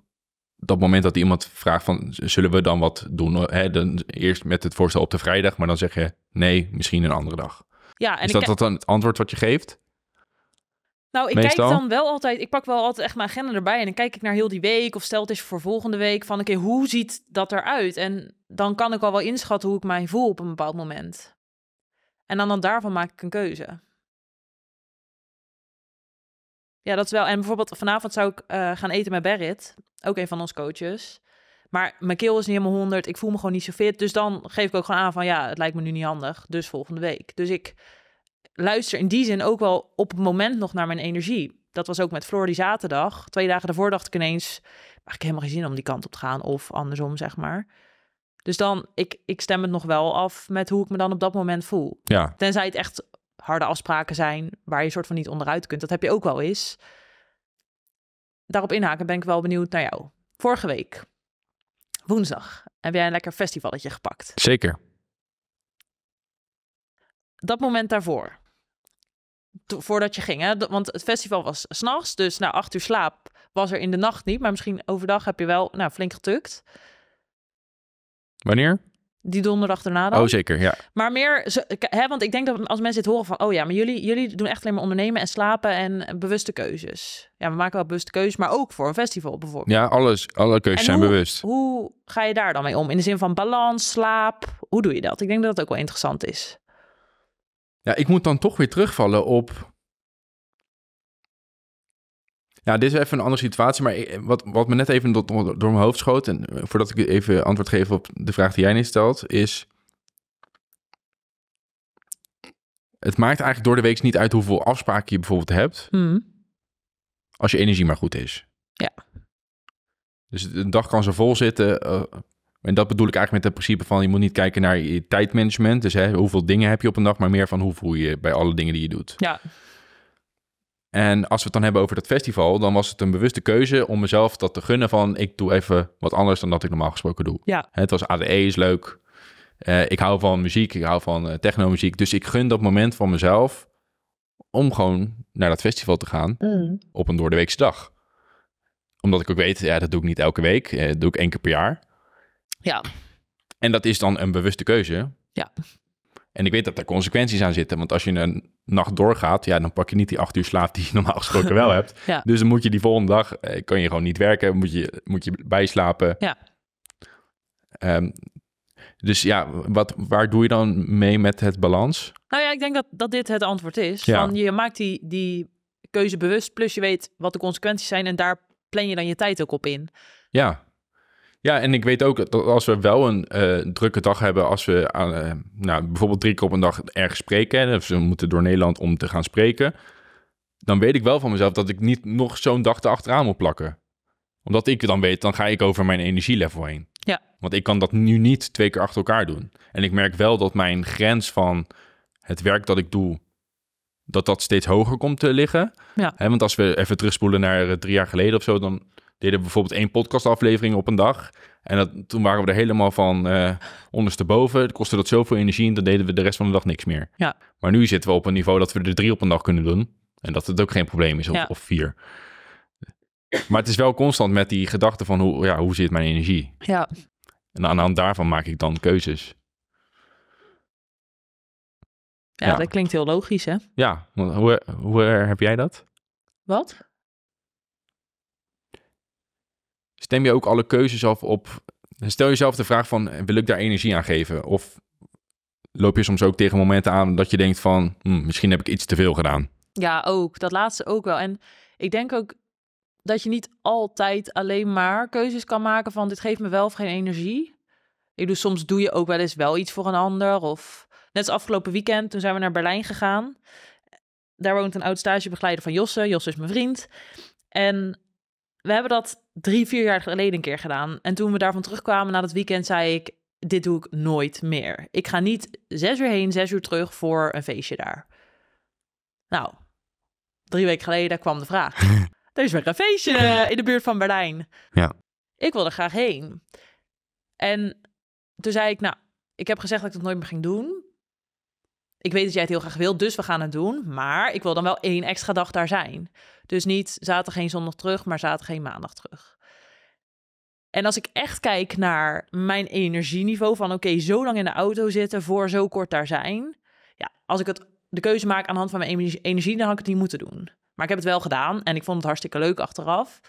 dat moment dat iemand vraagt van, zullen we dan wat doen? Hè, dan eerst met het voorstel op de vrijdag, maar dan zeg je nee, misschien een andere dag. Ja, en Is dat, dan het antwoord wat je geeft? nou, ik meestal? kijk dan wel altijd, ik pak wel altijd echt mijn agenda erbij en dan kijk ik naar heel die week of stel het is voor volgende week van, oké, hoe ziet dat eruit? En dan kan ik al wel inschatten hoe ik mij voel op een bepaald moment. En dan, dan daarvan maak ik een keuze. Ja, dat is wel. En bijvoorbeeld vanavond zou ik eh, gaan eten met Berit, ook een van ons coaches. Maar mijn keel is niet helemaal 100. Ik voel me gewoon niet zo fit. Dus dan geef ik ook gewoon aan van ja, het lijkt me nu niet handig. Dus volgende week. Dus ik luister in die zin ook wel op het moment nog naar mijn energie. Dat was ook met Floor die zaterdag. Twee dagen daarvoor dacht ik ineens, maar ik heb helemaal geen zin om die kant op te gaan. Of andersom, zeg maar. Dus dan, ik, ik stem het nog wel af met hoe ik me dan op dat moment voel. Ja, Tenzij het echt harde afspraken zijn waar je soort van niet onderuit kunt. Dat heb je ook wel eens. Daarop inhaken ben ik wel benieuwd naar jou. Vorige week, woensdag, heb jij een lekker festivalletje gepakt. zeker. Dat moment daarvoor, voordat je ging, hè? want het festival was s'nachts, dus na acht uur slaap was er in de nacht niet. Maar misschien overdag heb je wel nou, flink getukt. Wanneer? Die donderdag daarna dan. Oh, zeker, ja. Maar meer, hè, want ik denk dat als mensen dit horen van, oh ja, maar jullie, jullie doen echt alleen maar ondernemen en slapen en bewuste keuzes. Ja, we maken wel bewuste keuzes, maar ook voor een festival bijvoorbeeld. Ja, alles, alle keuzes En zijn hoe- bewust. Hoe ga je daar dan mee om? In de zin van balans, slaap, hoe doe je dat? Ik denk dat dat ook wel interessant is. Ja, ik moet dan toch weer terugvallen op... Ja, dit is even een andere situatie, maar wat, wat me net even door, door mijn hoofd schoot... en eh, voordat ik even antwoord geef op de vraag die jij net stelt, is... Het maakt eigenlijk door de week niet uit hoeveel afspraken je bijvoorbeeld hebt... als je energie maar goed is. Ja. Dus een dag kan zo vol zitten. eh, en dat bedoel ik eigenlijk met het principe van... je moet niet kijken naar je tijdmanagement. Dus hè, hoeveel dingen heb je op een dag... maar meer van hoe voel je je bij alle dingen die je doet. Ja, En als we het dan hebben over dat festival, dan was het een bewuste keuze om mezelf dat te gunnen van ik doe even wat anders dan dat ik normaal gesproken doe. Ja. Het was ADE is leuk. Eh, ik hou van muziek, ik hou van uh, technomuziek. Dus ik gun dat moment van mezelf om gewoon naar dat festival te gaan Mm. op een doordeweekse dag. Omdat ik ook weet, ja, dat doe ik niet elke week. eh, Dat doe ik één keer per jaar. Ja. En dat is dan een bewuste keuze. Ja. En ik weet dat er consequenties aan zitten. Want als je een nacht doorgaat, ja, dan pak je niet die acht uur slaap die je normaal gesproken wel hebt. Ja. Dus dan moet je die volgende dag, eh, kan je gewoon niet werken, moet je, moet je bijslapen. Ja. Ehm, dus ja, wat, waar doe je dan mee met het balans? Nou ja, ik denk dat, dat dit het antwoord is. Ja. Van je maakt die, die keuze bewust, plus je weet wat de consequenties zijn en daar plan je dan je tijd ook op in. Ja. Ja, en ik weet ook dat als we wel een eh, drukke dag hebben, als we aan, eh, nou, bijvoorbeeld drie keer op een dag ergens spreken, of we moeten door Nederland om te gaan spreken, dan weet ik wel van mezelf dat ik niet nog zo'n dag erachteraan moet plakken. Omdat ik dan weet, dan ga ik over mijn energielevel heen. Ja. Want ik kan dat nu niet twee keer achter elkaar doen. En ik merk wel dat mijn grens van het werk dat ik doe, dat dat steeds hoger komt te liggen. Ja. Want als we even terugspoelen naar eh, drie jaar geleden of zo, dan deden bijvoorbeeld één podcastaflevering op een dag. En dat, toen waren we er helemaal van eh ondersteboven. Het kostte dat zoveel energie en dan deden we de rest van de dag niks meer. Ja. Maar nu zitten we op een niveau dat we er drie op een dag kunnen doen. En dat het ook geen probleem is, of, Ja. of vier. Maar het is wel constant met die gedachte van hoe, ja, hoe zit mijn energie? Ja. En aan de hand daarvan maak ik dan keuzes. Ja, Ja. dat klinkt heel logisch, hè? Ja, hoe, hoe heb jij dat? Wat? Stem je ook alle keuzes af op... Stel jezelf de vraag van, wil ik daar energie aan geven? Of loop je soms ook tegen momenten aan dat je denkt van... hm, misschien heb ik iets te veel gedaan. Ja, ook. Dat laatste ook wel. En ik denk ook dat je niet altijd alleen maar keuzes kan maken van dit geeft me wel of geen energie. Ik doe soms doe je ook wel eens wel iets voor een ander. Of net als afgelopen weekend, toen zijn we naar Berlijn gegaan. Daar woont een oud stagebegeleider van Josse. Josse is mijn vriend. En we hebben dat drie, vier jaar geleden een keer gedaan. En toen we daarvan terugkwamen na dat weekend, zei ik: Dit doe ik nooit meer. Ik ga niet zes uur heen, zes uur terug voor een feestje daar. Nou, drie weken geleden kwam de vraag. er is weer een feestje in de buurt van Berlijn. Ja. Ik wil er graag heen. En toen zei ik, nou, ik heb gezegd dat ik dat nooit meer ging doen. Ik weet dat jij het heel graag wil, dus we gaan het doen. Maar ik wil dan wel één extra dag daar zijn. Dus niet zaterdag geen zondag terug, maar zaterdag geen maandag terug. En als ik echt kijk naar mijn energieniveau van oké, zo lang in de auto zitten voor zo kort daar zijn. Ja, als ik het, de keuze maak aan de hand van mijn energie, dan had ik het niet moeten doen. Maar ik heb het wel gedaan en ik vond het hartstikke leuk achteraf.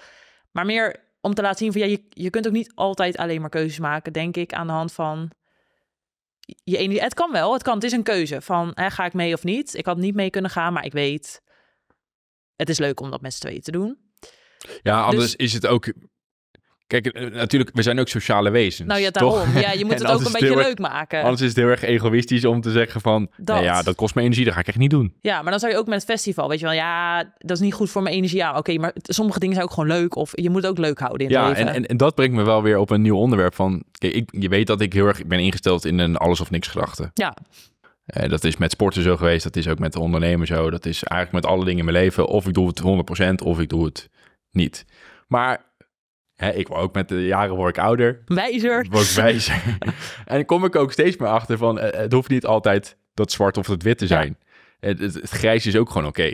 Maar meer om te laten zien van ja, je, je kunt ook niet altijd alleen maar keuzes maken, denk ik, aan de hand van je energie. Het kan wel, het kan. Het is een keuze van hè, ga ik mee of niet. Ik had niet mee kunnen gaan, maar ik weet, het is leuk om dat met z'n tweeën te doen. Ja, anders Dus- is het ook... Kijk, eh, natuurlijk, we zijn ook sociale wezens. Nou ja, toch? daarom. Ja, je moet het ook een het beetje erg- leuk maken. Anders is het heel erg egoïstisch om te zeggen van... Dat. "Nee, ja, dat kost me energie, dat ga ik echt niet doen. Ja, maar dan zou je ook met het festival, weet je wel, ja, dat is niet goed voor mijn energie. Ja, oké, maar sommige dingen zijn ook gewoon leuk. Of je moet het ook leuk houden in het Ja, leven. en, en, en dat brengt me wel weer op een nieuw onderwerp van... Kijk, ik, je weet dat ik heel erg ben ingesteld in een alles of niks gedachte. Ja. Eh, dat is met sporten zo geweest, dat is ook met de ondernemer zo. Dat is eigenlijk met alle dingen in mijn leven. Of ik doe het 100% of ik doe het niet. Maar hè, ik word ook met de jaren word ik ouder. Wijzer. word ik wijzer. en dan kom ik ook steeds meer achter van... eh, het hoeft niet altijd dat zwart of het wit te zijn. Het, het, het grijs is ook gewoon oké.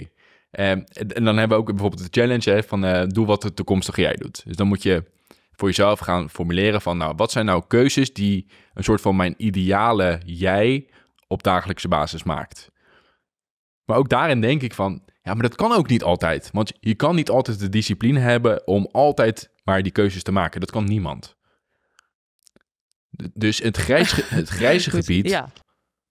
Ehm, en, en dan hebben we ook bijvoorbeeld de challenge hè, van... eh, doe wat de toekomstige jij doet. Dus dan moet je voor jezelf gaan formuleren van... nou, wat zijn nou keuzes die een soort van mijn ideale jij... op dagelijkse basis maakt. Maar ook daarin denk ik van... ja, maar dat kan ook niet altijd. Want je kan niet altijd de discipline hebben... om altijd maar die keuzes te maken. Dat kan niemand. Dus het, grijs, het grijze gebied Ja,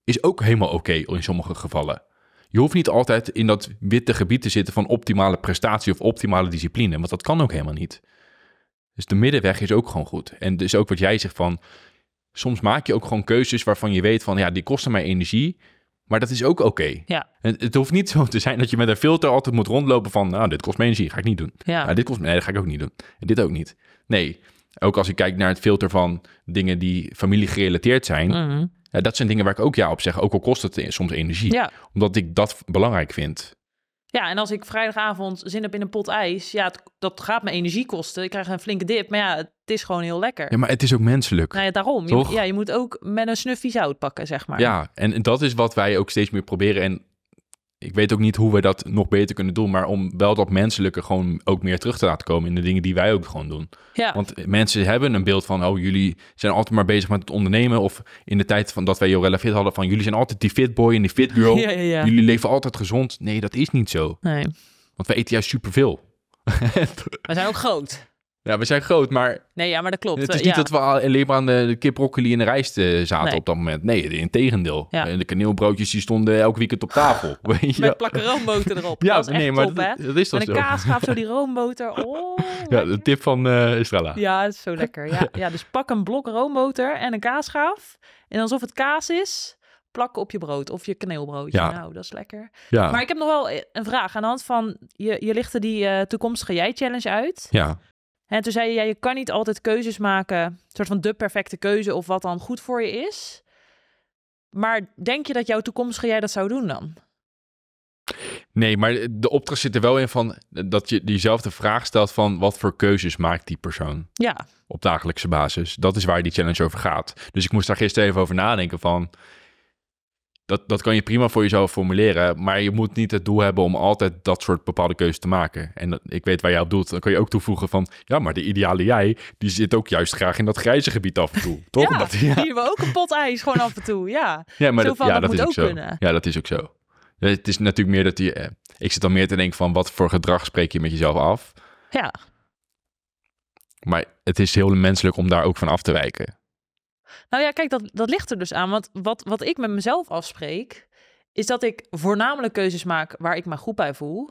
is ook helemaal oké in sommige gevallen. Je hoeft niet altijd in dat witte gebied te zitten van optimale prestatie of optimale discipline, want dat kan ook helemaal niet. Dus de middenweg is ook gewoon goed. En dus ook wat jij zegt van, soms maak je ook gewoon keuzes waarvan je weet van, ja, die kosten mij energie, maar dat is ook oké. ja, Het, het hoeft niet zo te zijn dat je met een filter altijd moet rondlopen van, nou, dit kost me energie, ga ik niet doen. ja. Nou, dit kost me, nee, dat ga ik ook niet doen. En dit ook niet. Nee, ook als ik kijk naar het filter van dingen die familie gerelateerd zijn, Mhm. ja, dat zijn dingen waar ik ook ja op zeg, ook al kost het soms energie. ja. Omdat ik dat belangrijk vind. Ja, en als ik vrijdagavond zin heb in een pot ijs, ja, het- dat gaat me energie kosten. Ik krijg een flinke dip, maar ja, het is gewoon heel lekker. Ja, maar het is ook menselijk. Nou ja, daarom. Je, ja, je moet ook met een snuffie zout pakken, zeg maar. Ja, en dat is wat wij ook steeds meer proberen. En ik weet ook niet hoe we dat nog beter kunnen doen, maar om wel dat menselijke gewoon ook meer terug te laten komen in de dingen die wij ook gewoon doen. ja. Want mensen hebben een beeld van, oh, jullie zijn altijd maar bezig met het ondernemen. Of in de tijd van dat wij Jorella Fit hadden, van jullie zijn altijd die fit boy en die fit girl. ja, ja, ja. Jullie leven altijd gezond. Nee, dat is niet zo. Nee, Want wij eten juist superveel. we zijn ook groot. Ja, we zijn groot, maar Nee, ja, maar dat klopt. het is Eh, niet ja. dat we alleen maar aan de, de kip, broccoli en de rijst eh, zaten Nee. op dat moment. Nee, in tegendeel. Ja. En de kaneelbroodjes die stonden elke weekend op tafel. Weet je? Met plakken roomboter erop. Ja, dat nee, maar top, dat, dat is toch Met een zo. kaasgaaf, zo die roomboter. Oh, Ja, de tip van eh Estrella. Ja, het is zo lekker. Ja, ja, dus pak een blok roomboter en een kaasgaaf. En alsof het kaas is, plak op je brood of je kaneelbroodje. Ja. Nou, dat is lekker. Ja, Maar ik heb nog wel een vraag aan de hand van... Je, je lichtte die eh, toekomstige jij-challenge uit. ja. En toen zei je, ja, je kan niet altijd keuzes maken. Een soort van de perfecte keuze of wat dan goed voor je is. Maar denk je dat jouw toekomstige jij dat zou doen dan? Nee, maar de opdracht zit er wel in van dat je diezelfde vraag stelt van wat voor keuzes maakt die persoon Ja, op dagelijkse basis. Dat is waar die challenge over gaat. Dus ik moest daar gisteren even over nadenken van dat, dat kan je prima voor jezelf formuleren, maar je moet niet het doel hebben om altijd dat soort bepaalde keuzes te maken. En dat, ik weet waar jij op doelt, dan kan je ook toevoegen van ja, maar de ideale jij, die zit ook juist graag in dat grijze gebied af en toe. Toch? ja, Dat- ja. hier hebben we ook een pot ijs gewoon af en toe. Ja, Ja, maar dat, van, ja, dat dat, moet is ook ook zo. kunnen. Ja, dat is ook zo. Het is natuurlijk meer dat die. eh, ik zit dan meer te denken van wat voor gedrag spreek je met jezelf af. ja. Maar het is heel menselijk om daar ook van af te wijken. Nou ja, kijk, dat, dat ligt er dus aan. Want wat, wat ik met mezelf afspreek, is dat ik voornamelijk keuzes maak waar ik me goed bij voel.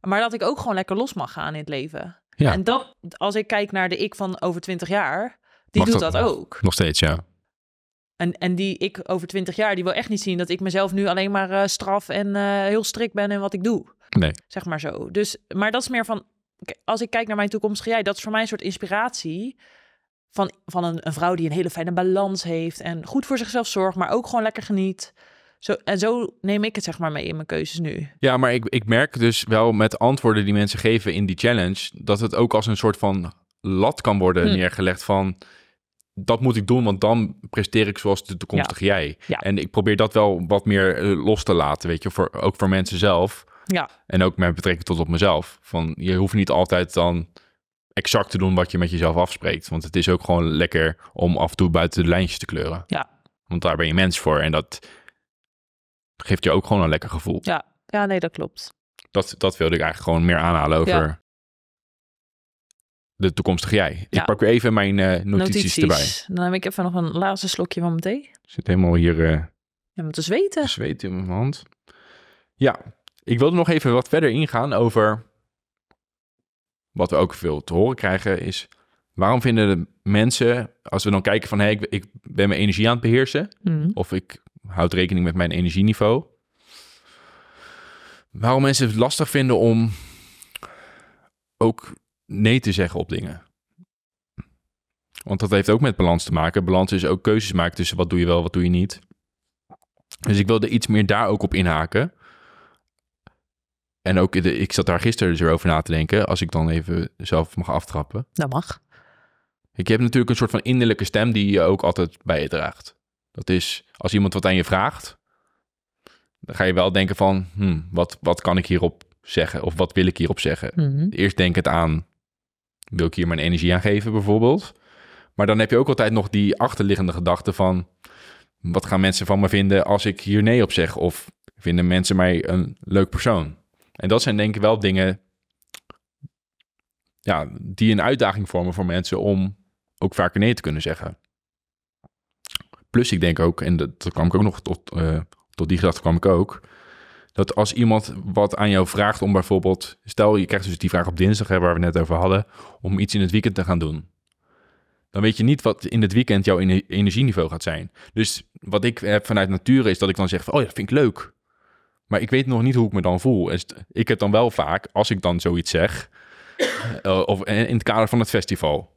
Maar dat ik ook gewoon lekker los mag gaan in het leven. Ja. En dat, als ik kijk naar de ik van over 20 jaar, die Mag doet dat dat nog? ook. Nog steeds, ja. En, en die ik over 20 jaar, die wil echt niet zien dat ik mezelf nu alleen maar eh, straf en eh, heel strikt ben in wat ik doe. Nee. Zeg maar zo. Dus, maar dat is meer van, als ik kijk naar mijn toekomstige jij, dat is voor mij een soort inspiratie van, van een, een vrouw die een hele fijne balans heeft en goed voor zichzelf zorgt, maar ook gewoon lekker geniet. Zo, en zo neem ik het zeg maar mee in mijn keuzes nu. Ja, maar ik, ik merk dus wel met antwoorden die mensen geven in die challenge, dat het ook als een soort van lat kan worden Hm. neergelegd van dat moet ik doen, want dan presteer ik zoals de toekomstige jij. Ja. En ik probeer dat wel wat meer eh, los te laten, weet je, voor, ook voor mensen zelf. Ja, En ook met betrekking tot op mezelf. Van je hoeft niet altijd dan exact te doen wat je met jezelf afspreekt. Want het is ook gewoon lekker om af en toe buiten de lijntjes te kleuren. Ja. Want daar ben je mens voor. En dat geeft je ook gewoon een lekker gevoel. ja, ja, nee, dat klopt. Dat, dat wilde ik eigenlijk gewoon meer aanhalen over Ja. de toekomstige jij. Ja. Ik pak weer even mijn eh, notities, erbij. Dan heb ik even nog een laatste slokje van mijn thee. Zit helemaal hier eh Ja, om te zweten. zweet in mijn hand. Ja, ik wilde nog even wat verder ingaan over wat we ook veel te horen krijgen is waarom vinden de mensen als we dan kijken van hey, ik, ik ben mijn energie aan het beheersen Mhm. of ik houd rekening met mijn energieniveau. Waarom mensen het lastig vinden om ook nee te zeggen op dingen. Want dat heeft ook met balans te maken. Balans is ook keuzes maken tussen wat doe je wel, wat doe je niet. Dus ik wilde iets meer daar ook op inhaken. En ook, de, ik zat daar gisteren dus weer over na te denken, als ik dan even zelf mag aftrappen. Dat mag. Ik heb natuurlijk een soort van innerlijke stem die je ook altijd bij je draagt. Dat is, als iemand wat aan je vraagt, dan ga je wel denken van, hm, wat, wat kan ik hierop zeggen? Of wat wil ik hierop zeggen? Mhm. Eerst denk het aan, wil ik hier mijn energie aan geven bijvoorbeeld? Maar dan heb je ook altijd nog die achterliggende gedachte van, wat gaan mensen van me vinden als ik hier nee op zeg? Of vinden mensen mij een leuk persoon? En dat zijn denk ik wel dingen ja, die een uitdaging vormen voor mensen om ook vaker nee te kunnen zeggen. Plus ik denk ook, en dat, kwam ik ook nog tot, eh, tot die gedachte kwam ik ook, dat als iemand wat aan jou vraagt om bijvoorbeeld, stel je krijgt dus die vraag op dinsdag, hè, waar we net over hadden, om iets in het weekend te gaan doen. Dan weet je niet wat in het weekend jouw ener- energieniveau gaat zijn. Dus wat ik heb vanuit nature is dat ik dan zeg van, oh ja, vind ik leuk. Maar ik weet nog niet hoe ik me dan voel. Ik heb dan wel vaak, als ik dan zoiets zeg, eh, of in het kader van het festival.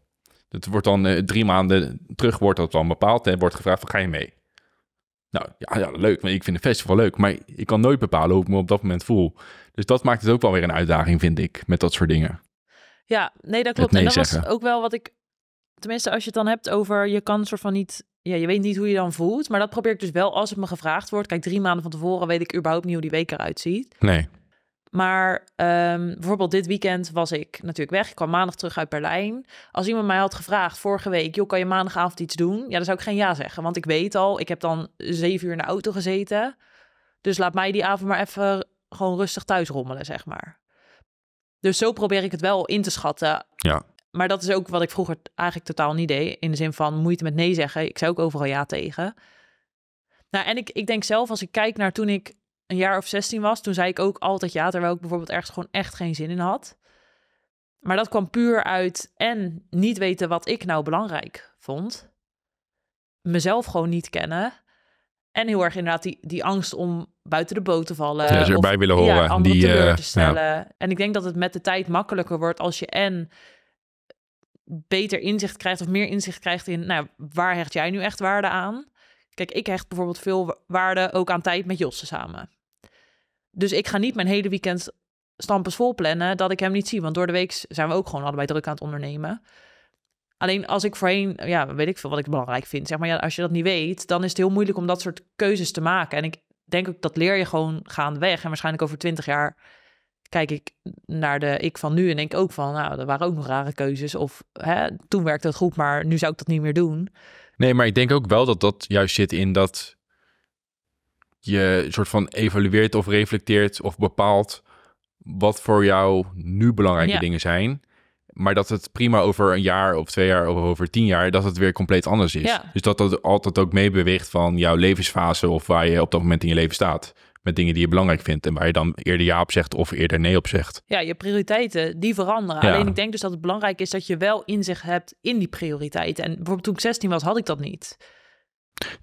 Het wordt dan eh, drie maanden terug wordt dat dan bepaald en wordt gevraagd van ga je mee? Nou ja, ja, leuk. Maar ik vind een festival leuk. Maar ik kan nooit bepalen hoe ik me op dat moment voel. Dus dat maakt het ook wel weer een uitdaging, vind ik, met dat soort dingen. Ja, nee, dat klopt. nee en dat was ook wel wat ik... Tenminste, als je het dan hebt over... Je kan soort van niet... Ja, je weet niet hoe je dan voelt. Maar dat probeer ik dus wel als het me gevraagd wordt. Kijk, drie maanden van tevoren weet ik überhaupt niet hoe die week eruit ziet. Nee. Maar ehm, bijvoorbeeld dit weekend was ik natuurlijk weg. Ik kwam maandag terug uit Berlijn. Als iemand mij had gevraagd vorige week... joh, kan je maandagavond iets doen? Ja, dan zou ik geen ja zeggen. Want ik weet al, ik heb dan zeven uur in de auto gezeten. Dus laat mij die avond maar even gewoon rustig thuis rommelen, zeg maar. Dus zo probeer ik het wel in te schatten. Ja. Maar dat is ook wat ik vroeger eigenlijk totaal niet deed. In de zin van moeite met nee zeggen. Ik zei ook overal ja tegen. Nou, en ik, ik denk zelf, als ik kijk naar toen ik een jaar of 16 was, toen zei ik ook altijd ja, terwijl ik bijvoorbeeld ergens gewoon echt geen zin in had. Maar dat kwam puur uit en niet weten wat ik nou belangrijk vond. Mezelf gewoon niet kennen. En heel erg inderdaad die, die angst om buiten de boot te vallen. Ja, ze erbij willen horen. Ja, Die, eh, te stellen. En ik denk dat het met de tijd makkelijker wordt als je en beter inzicht krijgt of meer inzicht krijgt in, nou, waar hecht jij nu echt waarde aan? Kijk, ik hecht bijvoorbeeld veel wa- waarde ook aan tijd met Josse samen. Dus ik ga niet mijn hele weekend stampers vol plannen dat ik hem niet zie. Want door de week zijn we ook gewoon allebei druk aan het ondernemen. Alleen als ik voorheen, ja, weet ik veel wat ik belangrijk vind. Zeg maar, ja, als je dat niet weet, dan is het heel moeilijk om dat soort keuzes te maken. En ik denk ook dat leer je gewoon gaandeweg. En waarschijnlijk over twintig jaar kijk ik naar de ik van nu en denk ook van, nou, er waren ook nog rare keuzes. Of hè, toen werkte het goed, maar nu zou ik dat niet meer doen. Nee, maar ik denk ook wel dat dat juist zit in dat je een soort van evalueert of reflecteert of bepaalt wat voor jou nu belangrijke Ja. dingen zijn. Maar dat het prima over een jaar of twee jaar of over tien jaar, dat het weer compleet anders is. Ja. Dus dat dat altijd ook meebeweegt van jouw levensfase of waar je op dat moment in je leven staat. Met dingen die je belangrijk vindt en waar je dan eerder ja op zegt of eerder nee op zegt. Ja, je prioriteiten, die veranderen. Ja. Alleen ik denk dus dat het belangrijk is dat je wel inzicht hebt in die prioriteiten. En bijvoorbeeld toen ik 16 was, had ik dat niet.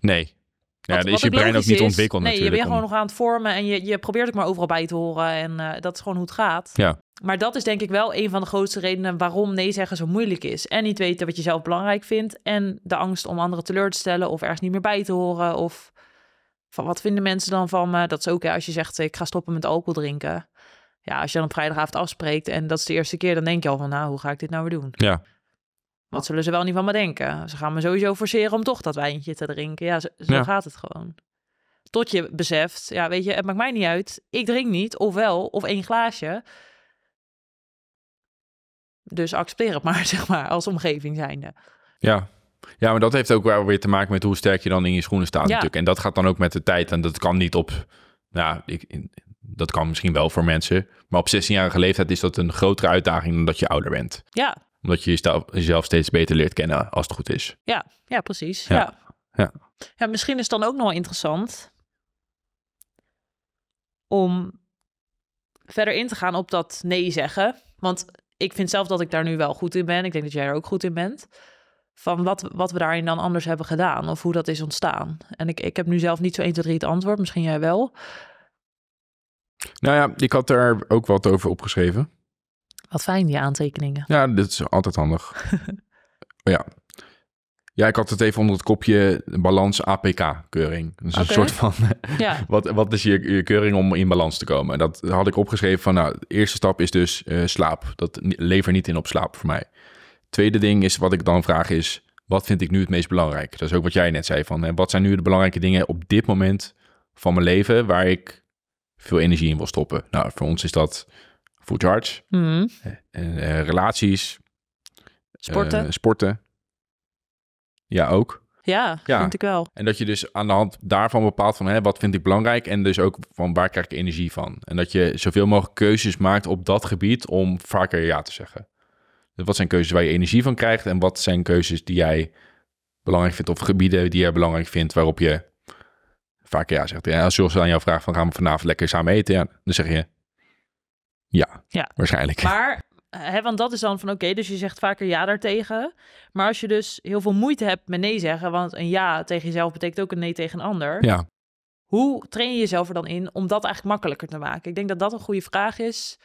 Nee. Ja, Wat- dan is je brein ook niet ontwikkeld nee, natuurlijk. je bent om- gewoon nog aan het vormen en je, je probeert ook maar overal bij te horen. En eh, dat is gewoon hoe het gaat. Ja. Maar dat is denk ik wel een van de grootste redenen waarom nee zeggen zo moeilijk is. En niet weten wat je zelf belangrijk vindt. En de angst om anderen teleur te stellen of ergens niet meer bij te horen. Of van wat vinden mensen dan van me? Dat is ook hè, als je zegt ik ga stoppen met alcohol drinken. Ja, als je dan op vrijdagavond afspreekt en dat is de eerste keer, dan denk je al van nou, hoe ga ik dit nou weer doen? Ja. Wat zullen ze wel niet van me denken? Ze gaan me sowieso forceren om toch dat wijntje te drinken. Ja, zo, zo Ja. gaat het gewoon. Tot je beseft, ja, weet je, het maakt mij niet uit. Ik drink niet, of wel, of één glaasje. Dus accepteer het maar, zeg maar, als omgeving zijnde. Ja. Ja, maar dat heeft ook wel weer te maken met hoe sterk je dan in je schoenen staat Ja. natuurlijk. En dat gaat dan ook met de tijd. En dat kan niet op, nou, ik, in- dat kan misschien wel voor mensen. Maar op 16-jarige leeftijd is dat een grotere uitdaging dan dat je ouder bent. Ja, Omdat je jezelf- jezelf steeds beter leert kennen als het goed is. ja, ja, precies. Ja, Ja. ja. Ja. misschien is het dan ook nog wel interessant om verder in te gaan op dat nee zeggen. Want ik vind zelf dat ik daar nu wel goed in ben. Ik denk dat jij er ook goed in bent. Van wat, wat we daarin dan anders hebben gedaan of hoe dat is ontstaan. En ik, ik heb nu zelf niet zo 1, 2, 3 het antwoord. Misschien jij wel. Nou ja, ik had er ook wat over opgeschreven. Wat fijn, die aantekeningen. Ja, dit is altijd handig. ja. Ja, ik had het even onder het kopje balans APK-keuring. Dus een soort van, Ja, wat, wat is je, je keuring om in balans te komen? Dat had ik opgeschreven van, nou, de eerste stap is dus eh, slaap. Dat lever niet in op slaap voor mij. Tweede ding is, wat ik dan vraag is, wat vind ik nu het meest belangrijk? Dat is ook wat jij net zei van, hè, wat zijn nu de belangrijke dingen op dit moment van mijn leven waar ik veel energie in wil stoppen? Nou, voor ons is dat Food Charge, eh, eh, relaties, sporten. eh, sporten. Ja, ook. ja, ja. vind ik wel. En dat je dus aan de hand daarvan bepaalt van hè, wat vind ik belangrijk en dus ook van waar krijg ik energie van. En dat je zoveel mogelijk keuzes maakt op dat gebied om vaker ja te zeggen. Wat zijn keuzes waar je energie van krijgt en wat zijn keuzes die jij belangrijk vindt of gebieden die jij belangrijk vindt waarop je vaker ja zegt. Ja, als Jos aan jou vraagt van gaan we vanavond lekker samen eten, ja, dan zeg je ja, Ja. waarschijnlijk. Maar, hè, want dat is dan van oké, dus je zegt vaker ja daartegen. Maar als je dus heel veel moeite hebt met nee zeggen, want een ja tegen jezelf betekent ook een nee tegen een ander. Ja, Hoe train je jezelf er dan in om dat eigenlijk makkelijker te maken? Ik denk dat dat een goede vraag is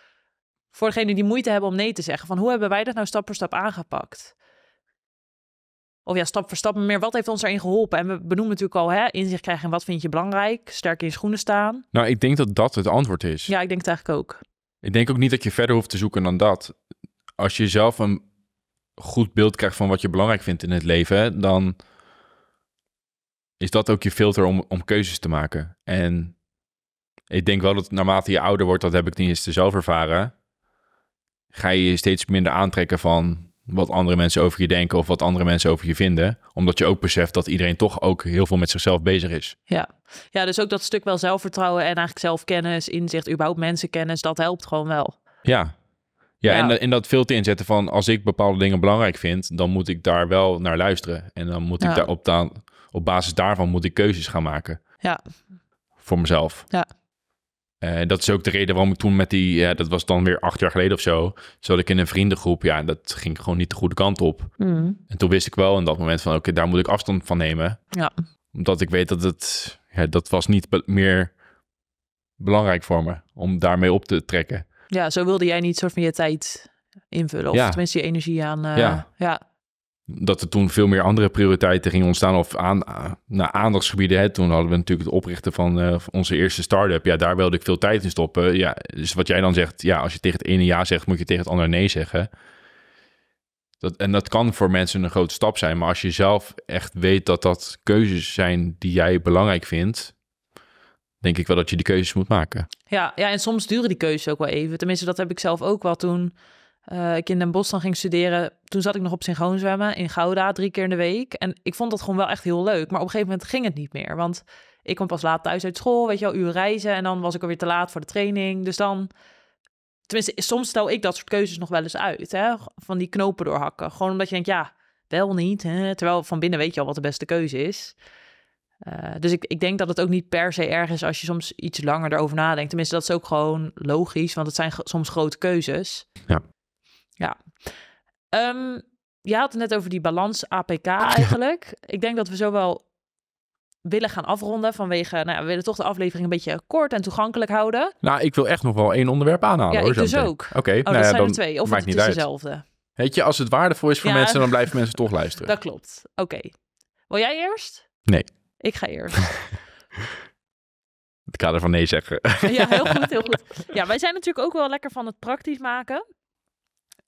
voor degenen die moeite hebben om nee te zeggen. Van hoe hebben wij dat nou stap voor stap aangepakt? Of ja, stap voor stap meer. Wat heeft ons erin geholpen? En we benoemen natuurlijk al, hè, inzicht krijgen in wat vind je belangrijk. Sterk in je schoenen staan. Nou, ik denk dat dat het antwoord is. Ja, ik denk het eigenlijk ook. Ik denk ook niet dat je verder hoeft te zoeken dan dat. Als je zelf een goed beeld krijgt van wat je belangrijk vindt in het leven, dan is dat ook je filter om, om keuzes te maken. En ik denk wel dat naarmate je ouder wordt, dat heb ik niet eens zelf ervaren, ga je je steeds minder aantrekken van wat andere mensen over je denken of wat andere mensen over je vinden. Omdat je ook beseft dat iedereen toch ook heel veel met zichzelf bezig is. Ja, ja dus ook dat stuk wel zelfvertrouwen en eigenlijk zelfkennis, inzicht, überhaupt mensenkennis, dat helpt gewoon wel. Ja, ja, Ja. en, en dat filter inzetten van als ik bepaalde dingen belangrijk vind, dan moet ik daar wel naar luisteren. En dan moet ik daar op, op basis daarvan moet ik keuzes gaan maken Ja, voor mezelf. Ja. En dat is ook de reden waarom ik toen met die, ja, dat was dan weer acht jaar geleden of zo, zat ik in een vriendengroep. Ja, en dat ging gewoon niet de goede kant op. Mhm. En toen wist ik wel in dat moment van, oké, daar moet ik afstand van nemen. ja. Omdat ik weet dat het, ja, dat was niet be- meer belangrijk voor me om daarmee op te trekken. ja, zo wilde jij niet soort van je tijd invullen. Of Ja. tenminste je energie aan. eh, Ja. ja. Dat er toen veel meer andere prioriteiten gingen ontstaan of aan, naar aandachtsgebieden. Hè. Toen hadden we natuurlijk het oprichten van eh, van onze eerste start-up. Ja, daar wilde ik veel tijd in stoppen. Ja, dus wat jij dan zegt, ja, als je tegen het ene ja zegt, moet je tegen het andere nee zeggen. Dat, en dat kan voor mensen een grote stap zijn. Maar als je zelf echt weet dat dat keuzes zijn die jij belangrijk vindt, denk ik wel dat je die keuzes moet maken. Ja, ja, en soms duren die keuzes ook wel even. Tenminste, dat heb ik zelf ook wel toen eh, ik in Den Bosch dan ging studeren. Toen zat ik nog op synchroon zwemmen in Gouda, drie keer in de week. En ik vond dat gewoon wel echt heel leuk. Maar op een gegeven moment ging het niet meer. Want ik kwam pas laat thuis uit school, weet je wel, uur reizen. En dan was ik alweer te laat voor de training. Dus dan, tenminste, soms stel ik dat soort keuzes nog wel eens uit. Hè? Van die knopen doorhakken. Gewoon omdat je denkt, ja, wel niet. Hè? Terwijl van binnen weet je al wat de beste keuze is. Eh, dus ik, ik denk dat het ook niet per se erg is als je soms iets langer erover nadenkt. Tenminste, dat is ook gewoon logisch, want het zijn soms grote keuzes. Ja. Ja. Ehm, je had het net over die balans APK eigenlijk. Ik denk dat we zo wel willen gaan afronden vanwege, nou ja, we willen toch de aflevering een beetje kort en toegankelijk houden. Nou, ik wil echt nog wel één onderwerp aanhalen. Ja, hoor, ik dus ook. Oké, Oh, nou ja, zijn dan er twee. Of maakt het niet is uit. dezelfde. Weet je, als het waardevol is voor Ja. mensen, dan blijven mensen toch luisteren. Dat klopt. Oké. Wil jij eerst? Nee. Ik ga eerst. Het kader van nee zeggen. Ja, heel goed, heel goed. Ja, wij zijn natuurlijk ook wel lekker van het praktisch maken.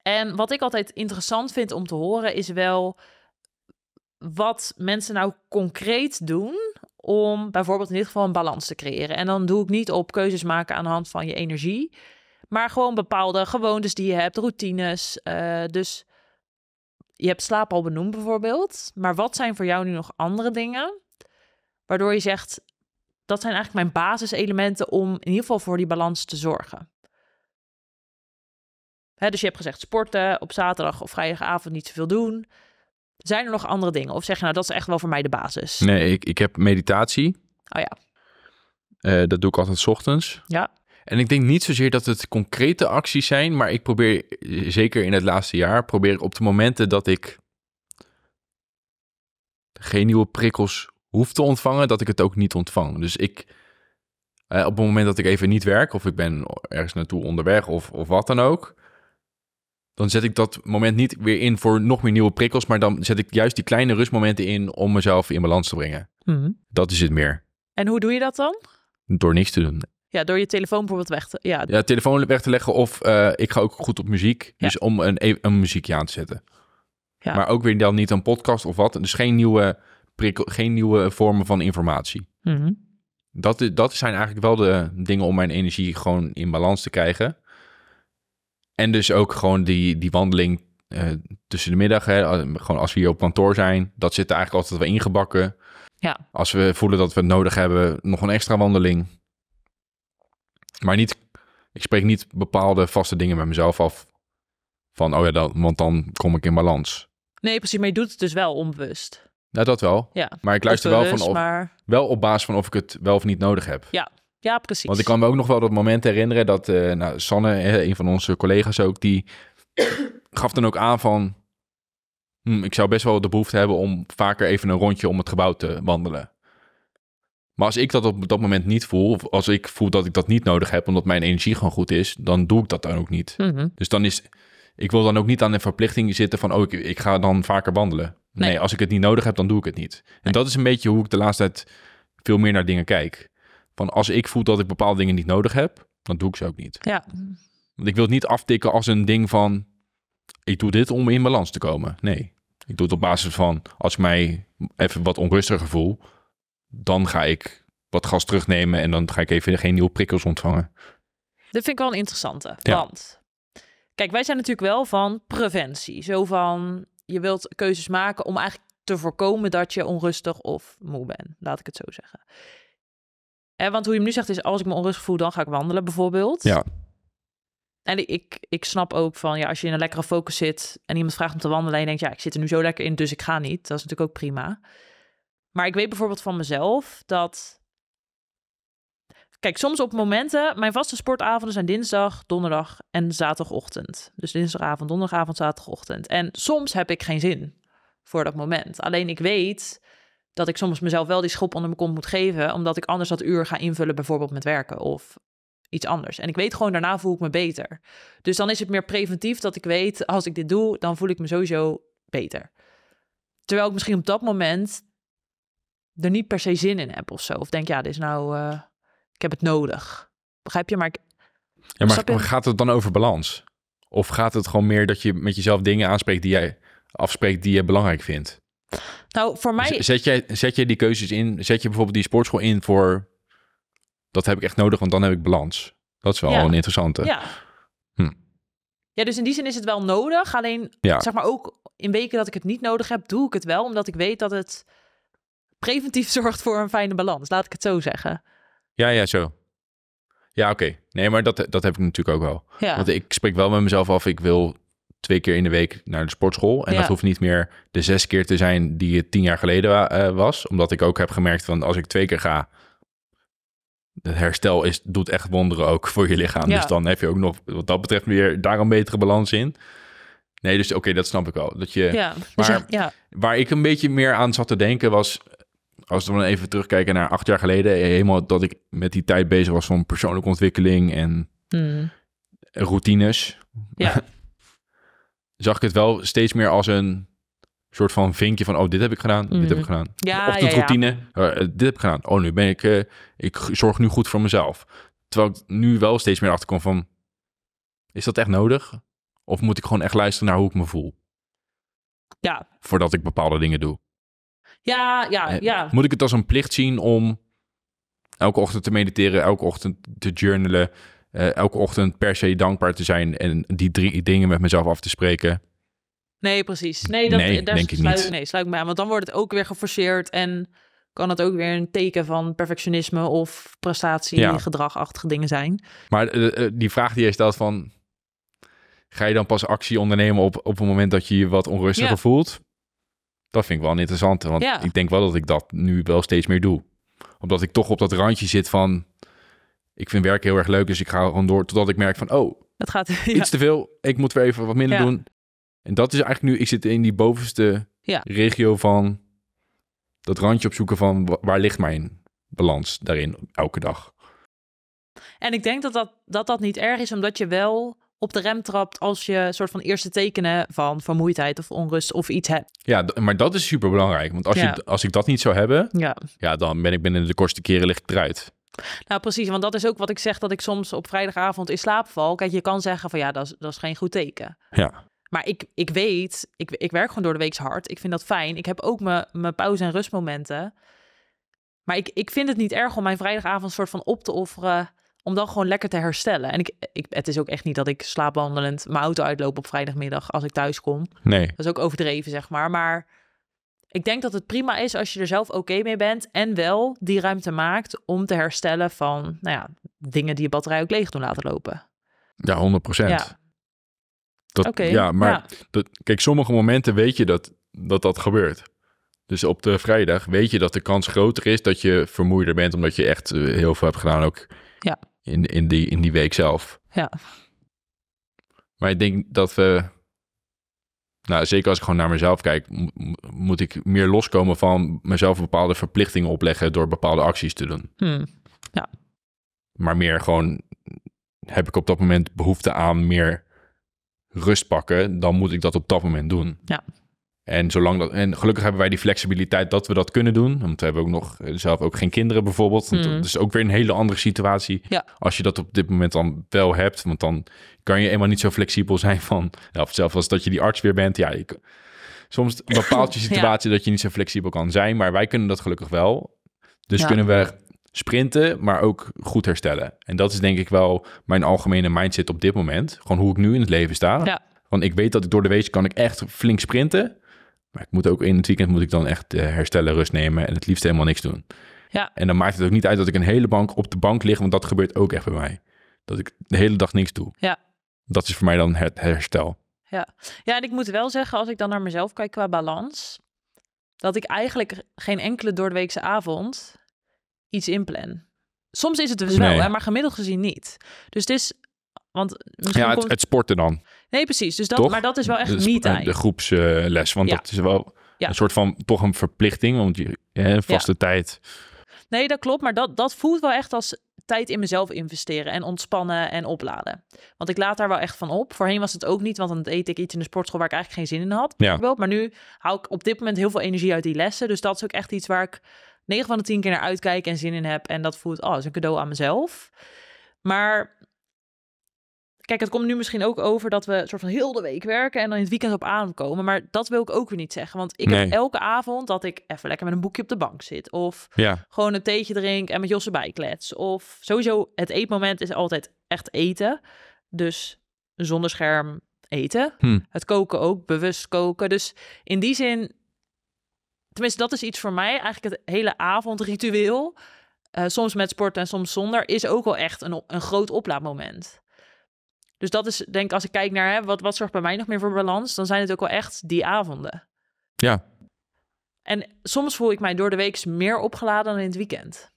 En wat ik altijd interessant vind om te horen is wel wat mensen nou concreet doen om bijvoorbeeld in dit geval een balans te creëren. En dan doe ik niet op keuzes maken aan de hand van je energie, maar gewoon bepaalde gewoontes die je hebt, routines. Eh, dus je hebt slaap al benoemd bijvoorbeeld, maar wat zijn voor jou nu nog andere dingen waardoor je zegt dat zijn eigenlijk mijn basiselementen om in ieder geval voor die balans te zorgen. Dus je hebt gezegd sporten, op zaterdag of vrijdagavond niet zoveel doen. Zijn er nog andere dingen? Of zeg je nou, dat is echt wel voor mij de basis? Nee, ik, ik heb meditatie. Oh ja, Eh, dat doe ik altijd 's ochtends. ja, En ik denk niet zozeer dat het concrete acties zijn, maar ik probeer, zeker in het laatste jaar, probeer ik op de momenten dat ik geen nieuwe prikkels hoef te ontvangen, dat ik het ook niet ontvang. Dus ik, eh, op het moment dat ik even niet werk, of ik ben ergens naartoe onderweg, of, of wat dan ook, dan zet ik dat moment niet weer in voor nog meer nieuwe prikkels, maar dan zet ik juist die kleine rustmomenten in om mezelf in balans te brengen. Mhm. Dat is het meer. En hoe doe je dat dan? Door niks te doen. Ja, door je telefoon bijvoorbeeld weg te... Ja, Ja, telefoon weg te leggen of eh, ik ga ook goed op muziek. Dus om een, e- een muziekje aan te zetten. Ja. Maar ook weer dan niet een podcast of wat. Dus geen nieuwe, prikkel, geen nieuwe vormen van informatie. Mhm. Dat, i- dat zijn eigenlijk wel de dingen om mijn energie gewoon in balans te krijgen. En dus ook gewoon die, die wandeling eh, tussen de middag. Hè, eh, gewoon als we hier op kantoor zijn. Dat zit er eigenlijk altijd wel ingebakken. Ja. Als we voelen dat we het nodig hebben, nog een extra wandeling. Maar niet, ik spreek niet bepaalde vaste dingen met mezelf af. Van, oh ja, dat, want dan kom ik in balans. Nee, precies, maar je doet het dus wel onbewust. Nou, dat wel. Ja, Maar ik luister wel, van of, maar... wel op basis van of ik het wel of niet nodig heb. Ja, precies. Want ik kan me ook nog wel dat moment herinneren dat eh, nou, Sanne, een van onze collega's ook, die gaf dan ook aan van... "Hm, ik zou best wel de behoefte hebben om vaker even een rondje om het gebouw te wandelen. Maar als ik dat op dat moment niet voel, of als ik voel dat ik dat niet nodig heb, omdat mijn energie gewoon goed is, dan doe ik dat dan ook niet. Mhm. Dus dan is, ik wil dan ook niet aan de verplichting zitten van, oh, ik, ik ga dan vaker wandelen. Nee. Nee. als ik het niet nodig heb, dan doe ik het niet. En dat is een beetje hoe ik de laatste tijd veel meer naar dingen kijk. Van als ik voel dat ik bepaalde dingen niet nodig heb, dan doe ik ze ook niet. Ja, Want ik wil het niet aftikken als een ding van... ik doe dit om in balans te komen. Nee, ik doe het op basis van... als ik mij even wat onrustiger voel... dan ga ik wat gas terugnemen... en dan ga ik even geen nieuwe prikkels ontvangen. dit vind ik wel een interessante. Ja. Want, kijk, wij zijn natuurlijk wel van preventie. Zo van, je wilt keuzes maken om eigenlijk te voorkomen dat je onrustig of moe bent. Laat ik het zo zeggen. Want hoe je hem nu zegt is, als ik me onrustig voel, dan ga ik wandelen bijvoorbeeld. Ja. En ik- ik, ik snap ook van, ja, als je in een lekkere focus zit en iemand vraagt om te wandelen en je denkt, ja, ik zit er nu zo lekker in, dus ik ga niet. Dat is natuurlijk ook prima. Maar ik weet bijvoorbeeld van mezelf dat... Kijk, soms op momenten, mijn vaste sportavonden zijn dinsdag, donderdag en zaterdagochtend. Dus dinsdagavond, donderdagavond, zaterdagochtend. En soms heb ik geen zin voor dat moment. Alleen ik weet dat ik soms mezelf wel die schop onder mijn kont moet geven, omdat ik anders dat uur ga invullen, bijvoorbeeld met werken of iets anders. En ik weet gewoon, daarna voel ik me beter. Dus dan is het meer preventief dat ik weet, als ik dit doe, dan voel ik me sowieso beter. Terwijl ik misschien op dat moment er niet per se zin in heb of zo. Of denk, ja, dit is nou, eh, ik heb het nodig. Begrijp je? Maar ik, Ja, maar, je? maar gaat het dan over balans? Of gaat het gewoon meer dat je met jezelf dingen aanspreekt... die jij afspreekt die je belangrijk vindt? Nou, voor mij, Zet jij, zet jij die keuzes in? Zet je bijvoorbeeld die sportschool in voor... dat heb ik echt nodig, want dan heb ik balans. Dat is wel Ja. een interessante. ja. Hm. Ja, dus in die zin is het wel nodig. Alleen, Ja. zeg maar ook in weken dat ik het niet nodig heb, doe ik het wel. Omdat ik weet dat het preventief zorgt voor een fijne balans. Laat ik het zo zeggen. Ja, ja, zo. Ja, oké. Nee, maar dat, dat heb ik natuurlijk ook wel. Ja, Want ik spreek wel met mezelf af, ik wil twee keer in de week naar de sportschool. En Ja. dat hoeft niet meer de zes keer te zijn die het tien jaar geleden wa- eh, was. Omdat ik ook heb gemerkt van als ik twee keer ga, het herstel is, doet echt wonderen ook voor je lichaam. Ja. Dus dan heb je ook nog wat dat betreft weer daar een betere balans in. Nee, dus oké, dat snap ik wel. Dat je, ja. Dus maar- ja, ja. Waar ik een beetje meer aan zat te denken was, als we dan even terugkijken naar acht jaar geleden, helemaal dat ik met die tijd bezig was van persoonlijke ontwikkeling en Hmm. routines, Ja. zag ik het wel steeds meer als een soort van vinkje van, oh, dit heb ik gedaan, dit heb ik gedaan. Mhm. Ja, Ochtendroutine, eh, dit heb ik gedaan. Oh, nu ben ik, eh, ik zorg nu goed voor mezelf. Terwijl ik nu wel steeds meer achterkom van, is dat echt nodig? Of moet ik gewoon echt luisteren naar hoe ik me voel, Ja, voordat ik bepaalde dingen doe? ja, ja, Eh, ja. Moet ik het als een plicht zien om elke ochtend te mediteren, elke ochtend te journalen, eh, elke ochtend per se dankbaar te zijn en die drie dingen met mezelf af te spreken? Nee, precies. Nee, dat, Nee, daar denk ik niet. Nee, sluit ik me aan. Want dan wordt het ook weer geforceerd en kan het ook weer een teken van perfectionisme of prestatiegedragachtige dingen zijn. Maar eh, eh, die vraag die jij stelt van, ga je dan pas actie ondernemen op, op het moment dat je je wat onrustiger Ja. voelt? Dat vind ik wel een interessante, want Ja. ik denk wel dat ik dat nu wel steeds meer doe. Omdat ik toch op dat randje zit van, ik vind werk heel erg leuk, dus ik ga gewoon door totdat ik merk van, oh, Dat gaat. Ja. iets te veel. Ik moet weer even wat minder Ja. doen. En dat is eigenlijk nu, ik zit in die bovenste Ja. regio van dat randje opzoeken van wa- waar ligt mijn balans daarin elke dag. En ik denk dat dat, dat dat niet erg is, omdat je wel op de rem trapt als je soort van eerste tekenen van vermoeidheid of onrust of iets hebt. Ja, maar dat is super belangrijk. Want als, Ja. je, als ik dat niet zou hebben, Ja. ja, dan ben ik binnen de kortste keren ik eruit. Nou, precies, want dat is ook wat ik zeg dat ik soms op vrijdagavond in slaap val. Kijk, je kan zeggen van ja, dat is, dat is geen goed teken. Ja, Maar ik, ik weet, ik, ik werk gewoon door de week hard. Ik vind dat fijn. Ik heb ook mijn, mijn pauze- en rustmomenten. Maar ik, ik vind het niet erg om mijn vrijdagavond soort van op te offeren. Om dan gewoon lekker te herstellen. En ik, ik, het is ook echt niet dat ik slaapwandelend mijn auto uitloop op vrijdagmiddag als ik thuis kom. nee. Dat is ook overdreven, zeg maar. Maar ik denk dat het prima is als je er zelf oké mee bent. En wel die ruimte maakt om te herstellen van, nou ja, dingen die je batterij ook leeg doen laten lopen. Ja, 100 procent. Ja. Ja, maar ja. Dat, kijk, sommige momenten weet je dat, dat dat gebeurt. Dus op de vrijdag weet je dat de kans groter is dat je vermoeider bent, omdat je echt eh, heel veel hebt gedaan, ook Ja. in, in, die, in die week zelf. Ja. Maar ik denk dat we, nou zeker als ik gewoon naar mezelf kijk, mo- mo- moet ik meer loskomen van mezelf bepaalde verplichtingen opleggen door bepaalde acties te doen. Hm. Maar meer gewoon, heb ik op dat moment behoefte aan meer rust pakken, dan moet ik dat op dat moment doen. Ja. En, zolang dat, en gelukkig hebben wij die flexibiliteit dat we dat kunnen doen. Want we hebben ook nog eh, zelf ook geen kinderen bijvoorbeeld. Hmm. dat is ook weer een hele andere situatie. Ja. Als je dat op dit moment dan wel hebt. Want dan kan je eenmaal niet zo flexibel zijn van... Ja, of zelfs als dat je die arts weer bent. Ja, je, soms bepaalt je Ja. situatie dat je niet zo flexibel kan zijn. Maar wij kunnen dat gelukkig wel. Dus kunnen we sprinten, maar ook goed herstellen. En dat is denk ik wel mijn algemene mindset op dit moment. Gewoon hoe ik nu in het leven sta. Want ik weet dat ik door de week kan ik echt flink sprinten. Maar ik moet ook in het weekend moet ik dan echt eh, herstellen, rust nemen en het liefst helemaal niks doen. Ja. En dan maakt het ook niet uit dat ik een hele bank op de bank lig, want dat gebeurt ook echt bij mij. Dat ik de hele dag niks doe. Ja. Dat is voor mij dan het herstel. Ja, en ik moet wel zeggen, als ik dan naar mezelf kijk qua balans, dat ik eigenlijk geen enkele doordeweekse avond iets inplan. Soms is het dus wel, hè, maar gemiddeld gezien niet. Dus het is, want misschien Ja, het, komt... het sporten dan. Nee, precies. Dus dat, Toch? maar dat is wel echt eh, me-time. de groepsles, want Ja. dat is wel Ja. een soort van toch een verplichting, want je hè, vaste tijd. Nee, dat klopt. Maar dat, dat voelt wel echt als tijd in mezelf investeren en ontspannen en opladen. Want ik laat daar wel echt van op. Voorheen was het ook niet, want dan eet ik iets in de sportschool waar ik eigenlijk geen zin in had. Ja. Maar nu hou ik op dit moment heel veel energie uit die lessen. Dus dat is ook echt iets waar ik 9 van de 10 keer naar uitkijk en zin in heb. En dat voelt, oh, dat is een cadeau aan mezelf. Maar kijk, het komt nu misschien ook over dat we soort van heel de week werken en dan in het weekend op adem komen. Maar dat wil ik ook weer niet zeggen. Want ik heb elke avond dat ik even lekker met een boekje op de bank zit. Of Ja, gewoon een theetje drink en met Josse bijklets. Of sowieso, het eetmoment is altijd echt eten. Dus zonder scherm eten. Hm. Het koken ook, bewust koken. Dus in die zin, tenminste dat is iets voor mij. Eigenlijk het hele avondritueel, eh, soms met sport en soms zonder, is ook wel echt een, een groot oplaadmoment. Dus dat is, denk ik, als ik kijk naar hè, wat, wat zorgt bij mij nog meer voor balans, dan zijn het ook wel echt die avonden. ja. En soms voel ik mij door de week meer opgeladen dan in het weekend.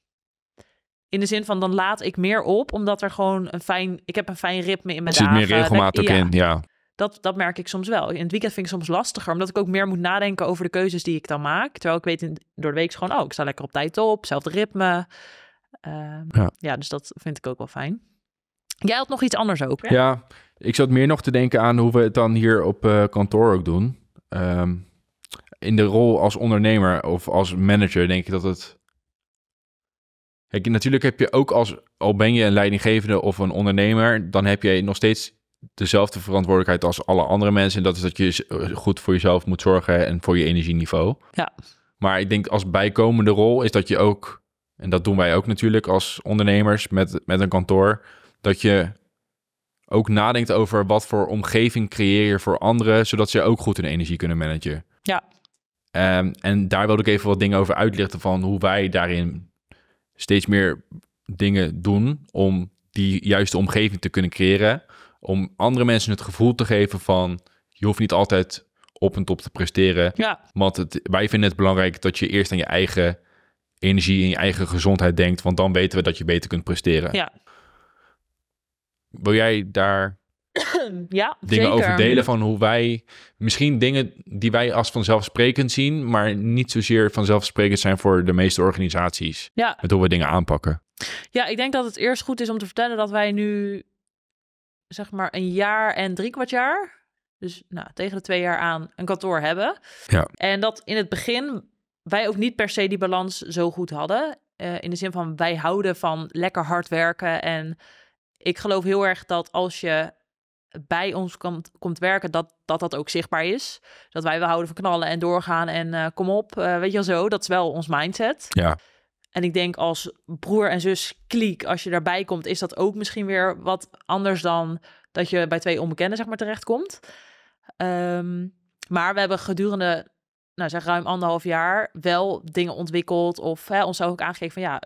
In de zin van dan laat ik meer op, omdat er gewoon een fijn, ik heb een fijn ritme in mijn Er zit meer dagen. regelmaat ook Ja, in, ja. Dat, dat merk ik soms wel. In het weekend vind ik soms lastiger, omdat ik ook meer moet nadenken over de keuzes die ik dan maak. Terwijl ik weet in, door de week gewoon, oh, ik sta lekker op tijd op, zelfde ritme. Ehm, Ja. ja. dus dat vind ik ook wel fijn. Jij had nog iets anders ook, hè? Ja, ik zat meer nog te denken aan hoe we het dan hier op eh, kantoor ook doen. Ehm, in de rol als ondernemer of als manager denk ik dat het... Kijk, natuurlijk heb je ook als, al ben je een leidinggevende of een ondernemer, dan heb je nog steeds dezelfde verantwoordelijkheid als alle andere mensen. En dat is dat je eh, goed voor jezelf moet zorgen en voor je energieniveau. Ja. Maar ik denk als bijkomende rol is dat je ook, en dat doen wij ook natuurlijk als ondernemers met, met een kantoor, dat je ook nadenkt over wat voor omgeving creëer je voor anderen, zodat ze ook goed hun energie kunnen managen. Ja. Ehm, en daar wilde ik even wat dingen over uitlichten van hoe wij daarin steeds meer dingen doen om die juiste omgeving te kunnen creëren. Om andere mensen het gevoel te geven van je hoeft niet altijd op en top te presteren. Ja, Want het, wij vinden het belangrijk dat je eerst aan je eigen energie en je eigen gezondheid denkt. Want dan weten we dat je beter kunt presteren. ja. Wil jij daar ja dingen zeker. over delen van hoe wij... Misschien dingen die wij als vanzelfsprekend zien... maar niet zozeer vanzelfsprekend zijn voor de meeste organisaties. Ja, Met hoe we dingen aanpakken. Ja, ik denk dat het eerst goed is om te vertellen dat wij nu zeg maar een jaar en drie kwart jaar, dus nou, tegen de twee jaar aan, een kantoor hebben. Ja. En dat in het begin wij ook niet per se die balans zo goed hadden. Eh, in de zin van wij houden van lekker hard werken. En ik geloof heel erg dat als je bij ons komt, komt werken, dat, dat dat ook zichtbaar is. Dat wij wel houden van knallen en doorgaan en eh, kom op, eh, weet je wel zo. Dat is wel ons mindset. Ja, En ik denk als broer en zus kliek, als je daarbij komt, is dat ook misschien weer wat anders dan dat je bij twee onbekenden zeg maar terechtkomt. Ehm, maar we hebben gedurende, nou zeg ruim anderhalf jaar wel dingen ontwikkeld of hè, ons ook aangegeven van ja,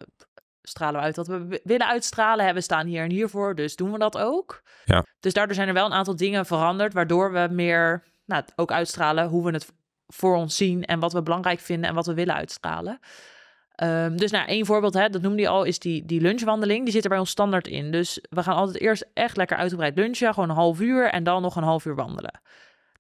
stralen we uit wat we willen uitstralen. Hè, we staan hier en hiervoor, dus doen we dat ook. Ja. Dus daardoor zijn er wel een aantal dingen veranderd, waardoor we meer nou, ook uitstralen hoe we het voor ons zien en wat we belangrijk vinden en wat we willen uitstralen. Ehm, dus nou, één voorbeeld, hè, dat noemde je al, is die, die lunchwandeling. Die zit er bij ons standaard in. Dus we gaan altijd eerst echt lekker uitgebreid lunchen, gewoon een half uur en dan nog een half uur wandelen.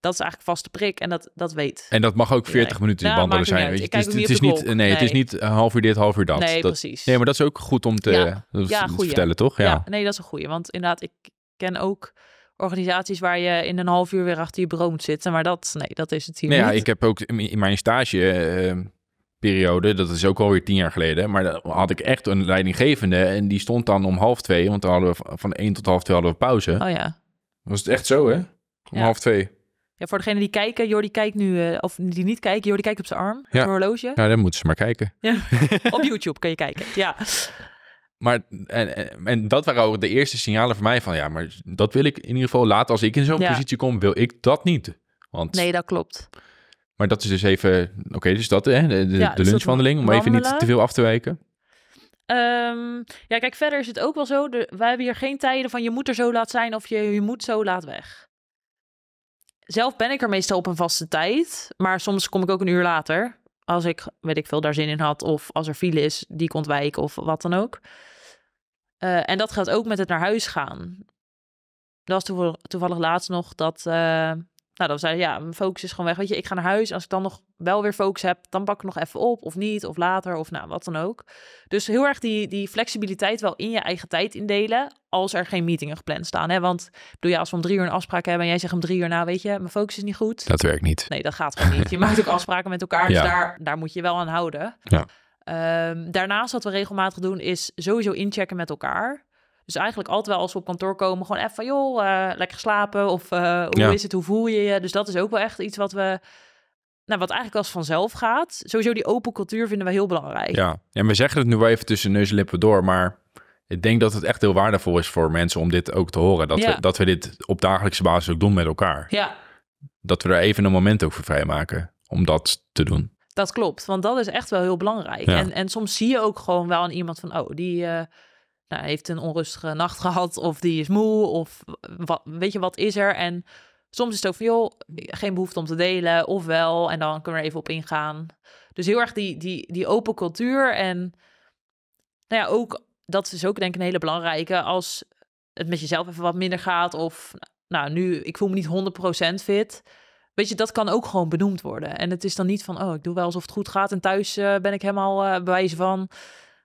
Dat is eigenlijk vaste prik en dat, dat weet. en dat mag ook 40 Iedereen. minuten Nou, wandelen niet zijn. weet je. Het is, het niet is klok. nee, het is Nee. niet een half uur dit, half uur dat. nee, dat precies. nee, maar dat is ook goed om te, Ja. dat is Ja, te vertellen, toch? Ja. Ja. nee, dat is een goeie. Want inderdaad, ik ken ook organisaties waar je in een half uur weer achter je bureau moet zitten. Maar dat, nee, dat is het hier Nee, niet. ja, ik heb ook in in mijn stageperiode, dat is ook alweer tien jaar geleden, maar dan had ik echt een leidinggevende en die stond dan om half twee, want dan hadden we van- één tot half twee hadden we pauze. Oh ja. Was het echt zo, hè? Om half twee. Ja, voor degenen die kijken, Jordi kijkt nu, eh, of die niet kijken, Jordi kijkt op zijn arm, Ja. horloge. Ja, dan moeten ze maar kijken. Op YouTube kun je kijken. Ja, Maar en, en, dat waren ook de eerste signalen voor mij van ja, maar dat wil ik in ieder geval later als ik in zo'n Ja. positie kom, wil ik dat niet. Want, nee, dat klopt. Maar dat is dus even, oké, dus dat hè, de, de, Ja, de dus lunchwandeling, om even niet te veel af te wijken. Ehm, ja, kijk, verder is het ook wel zo. De, wij hebben hier geen tijden van je moet er zo laat zijn of je, je moet zo laat weg. Zelf ben ik er meestal op een vaste tijd, maar soms kom ik ook een uur later. Als ik, weet ik veel, daar zin in had of als er file is die ik ontwijk of wat dan ook. Eh, en dat gaat ook met het naar huis gaan. Dat was toevallig, toevallig laatst nog dat, eh, nou, we zeiden, ja, mijn focus is gewoon weg. Weet je, ik ga naar huis. Als ik dan nog wel weer focus heb, dan pak ik nog even op of niet, of later, of nou, wat dan ook. Dus heel erg die, die flexibiliteit wel in je eigen tijd indelen, als er geen meetingen gepland staan. Hè? Want bedoel, ja, als we om drie uur een afspraak hebben en jij zegt om drie uur, nou weet je, mijn focus is niet goed. Dat werkt niet. Nee, dat gaat gewoon niet. Je maakt ook afspraken met elkaar, dus Ja. daar, daar moet je wel aan houden. Ja. Ehm, daarnaast wat we regelmatig doen, is sowieso inchecken met elkaar. Dus eigenlijk altijd wel als we op kantoor komen, gewoon even van, joh, eh, lekker slapen of eh, hoe Ja. is het, hoe voel je je? Dus dat is ook wel echt iets wat we, nou, wat eigenlijk als vanzelf gaat. Sowieso die open cultuur vinden we heel belangrijk. Ja, en we zeggen het nu wel even tussen neus en lippen door, maar ik denk dat het echt heel waardevol is voor mensen om dit ook te horen. Dat, Ja. we, dat we dit op dagelijkse basis ook doen met elkaar. ja. Dat we er even een moment ook voor vrijmaken om dat te doen. Dat klopt, want dat is echt wel heel belangrijk. Ja. En, en soms zie je ook gewoon wel aan iemand van, oh, die eh, nou, heeft een onrustige nacht gehad, of die is moe, of weet je, wat is er? En soms is het ook van, joh, geen behoefte om te delen, of wel, en dan kunnen we er even op ingaan. Dus heel erg die, die, die open cultuur en, nou ja, ook, dat is ook denk ik een hele belangrijke, als het met jezelf even wat minder gaat, of, nou, nu, ik voel me niet 100% fit, Weet je, dat kan ook gewoon benoemd worden. En het is dan niet van, oh, ik doe wel alsof het goed gaat. En thuis eh, ben ik helemaal eh bewijzen van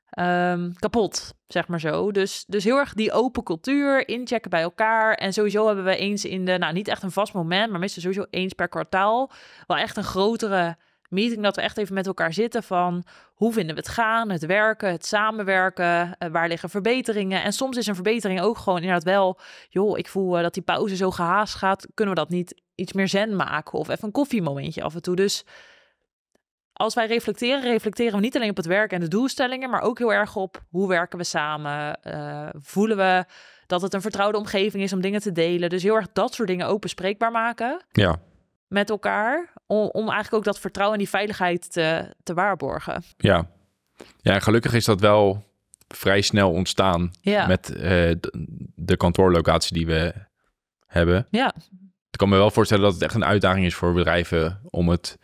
ehm, kapot, zeg maar zo. Dus, dus heel erg die open cultuur, inchecken bij elkaar. En sowieso hebben we eens in de, nou niet echt een vast moment, maar meestal sowieso eens per kwartaal. Wel echt een grotere meeting dat we echt even met elkaar zitten van hoe vinden we het gaan, het werken, het samenwerken, eh, waar liggen verbeteringen. En soms is een verbetering ook gewoon inderdaad wel, joh, ik voel eh, dat die pauze zo gehaast gaat, kunnen we dat niet iets meer zen maken of even een koffiemomentje af en toe. Dus als wij reflecteren, reflecteren we niet alleen op het werk en de doelstellingen, maar ook heel erg op hoe werken we samen, Eh, voelen we dat het een vertrouwde omgeving is om dingen te delen. Dus heel erg dat soort dingen ook bespreekbaar maken Ja, met elkaar. Om, om eigenlijk ook dat vertrouwen en die veiligheid te, te waarborgen. ja. Ja, gelukkig is dat wel vrij snel ontstaan Ja, met eh, de, de kantoorlocatie die we hebben. ja, Ik kan me wel voorstellen dat het echt een uitdaging is voor bedrijven om het,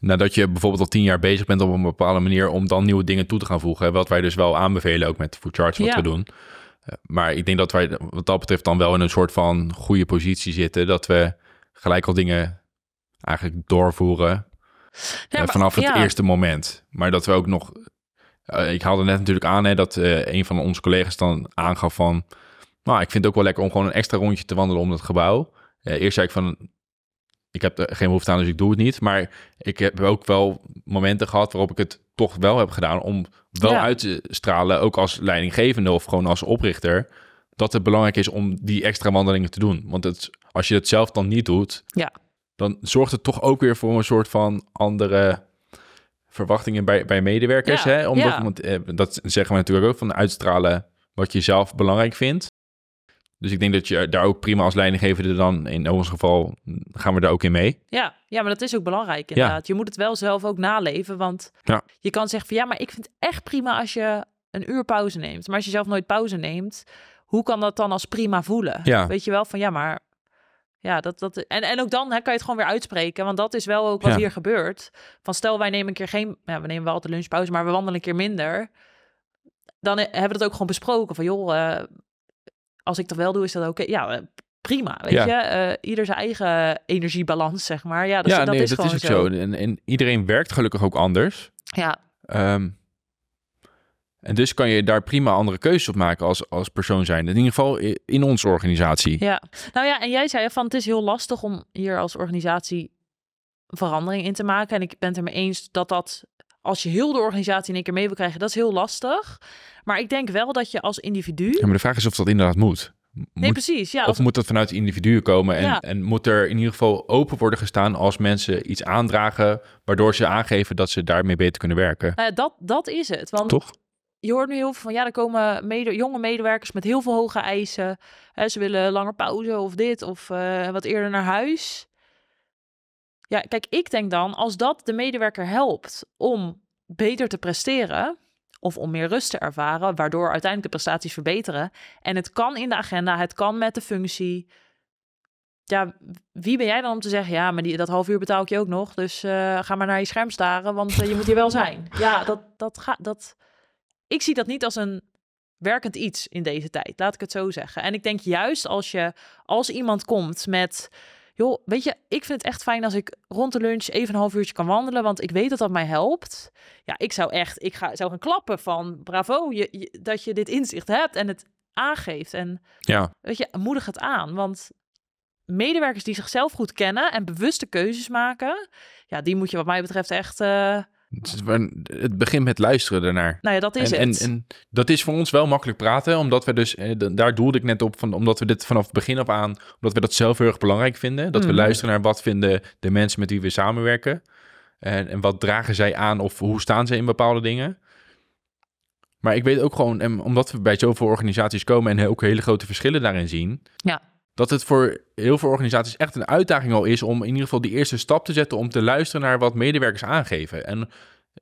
nadat je bijvoorbeeld al tien jaar bezig bent op een bepaalde manier, om dan nieuwe dingen toe te gaan voegen. Wat wij dus wel aanbevelen, ook met Food Charge, wat Ja. we doen. Eh, Maar ik denk dat wij wat dat betreft dan wel in een soort van goede positie zitten, dat we gelijk al dingen eigenlijk doorvoeren eh, maar- vanaf het ja. eerste moment. Maar dat we ook nog. eh, ik haalde net natuurlijk aan hè, dat een van onze collega's dan aangaf van. Nou, ik vind het ook wel lekker om gewoon een extra rondje te wandelen om het gebouw. Eerst zei ik van. Ik heb er geen behoefte aan, dus ik doe het niet. Maar ik heb ook wel momenten gehad waarop ik het toch wel heb gedaan. Om wel Ja. uit te stralen, ook als leidinggevende of gewoon als oprichter. Dat het belangrijk is om die extra wandelingen te doen. Want het, als je het zelf dan niet doet, Ja. dan zorgt het toch ook weer voor een soort van andere verwachtingen bij, bij medewerkers. Ja, Hè? Omdat, want, eh, dat zeggen we natuurlijk ook van uitstralen wat je zelf belangrijk vindt. Dus ik denk dat je daar ook prima als leidinggevende dan, in ons geval, gaan we daar ook in mee. Ja, ja, maar dat is ook belangrijk inderdaad. Je moet het wel zelf ook naleven, want Ja. je kan zeggen van ja, maar ik vind het echt prima als je een uur pauze neemt. Maar als je zelf nooit pauze neemt, hoe kan dat dan als prima voelen? Ja. Weet je wel van ja, maar ja, dat, dat en, en ook dan hè, kan je het gewoon weer uitspreken, want dat is wel ook wat Ja. hier gebeurt. Van stel wij nemen een keer geen, ja, we nemen wel altijd lunchpauze, maar we wandelen een keer minder. Dan hebben we dat ook gewoon besproken van joh, eh, als ik dat wel doe, is dat oké. Ja, eh, prima, weet Ja. je. Eh, ieder zijn eigen energiebalans, zeg maar. Ja, dat, ja, dat nee, is dat gewoon is ook zo. En, en iedereen werkt gelukkig ook anders. Ja, Ehm, En dus kan je daar prima andere keuzes op maken als, als persoon zijn. In ieder geval in onze organisatie. Ja, nou ja, en jij zei van het is heel lastig om hier als organisatie verandering in te maken. En ik ben het er mee eens dat dat, als je heel de organisatie in één keer mee wil krijgen, dat is heel lastig. Maar ik denk wel dat je als individu. Ja, maar de vraag is of dat inderdaad moet. Nee, precies. Ja, Of moet dat vanuit individuen komen? En, Ja. en moet er in ieder geval open worden gestaan als mensen iets aandragen, waardoor ze aangeven dat ze daarmee beter kunnen werken? nou ja, dat, dat is het. Want Toch? je hoort nu heel veel van ja, er komen mede, jonge medewerkers met heel veel hoge eisen. Hè, ze willen langer pauze of dit of eh, wat eerder naar huis. Ja, kijk, ik denk dan als dat de medewerker helpt om beter te presteren of om meer rust te ervaren, waardoor uiteindelijk de prestaties verbeteren. En het kan in de agenda, het kan met de functie. Ja, wie ben jij dan om te zeggen, ja, maar die, dat half uur betaal ik je ook nog, dus eh, ga maar naar je scherm staren, want eh, je moet hier wel zijn. Ja, dat, dat gaat, dat, ik zie dat niet als een werkend iets in deze tijd, laat ik het zo zeggen. En ik denk juist als je, als iemand komt met, joh, weet je, ik vind het echt fijn als ik rond de lunch even een half uurtje kan wandelen, want ik weet dat dat mij helpt. Ja, ik zou echt, ik ga, zou gaan klappen van, bravo, je, je- dat je dit inzicht hebt en het aangeeft. En Ja. weet je, moedig het aan, want medewerkers die zichzelf goed kennen en bewuste keuzes maken, ja, die moet je wat mij betreft echt, eh, Het begint met luisteren daarnaar. nou ja, dat is en, en, het. en dat is voor ons wel makkelijk praten, omdat we dus, eh, daar doelde ik net op, van, omdat we dit vanaf het begin af aan, omdat we dat zelf heel erg belangrijk vinden. Dat we Mhm. luisteren naar wat vinden de mensen met wie we samenwerken. En, en wat dragen zij aan of hoe staan ze in bepaalde dingen. Maar ik weet ook gewoon, en omdat we bij zoveel organisaties komen en ook hele grote verschillen daarin zien, Ja. Dat het voor heel veel organisaties echt een uitdaging al is om in ieder geval die eerste stap te zetten om te luisteren naar wat medewerkers aangeven. En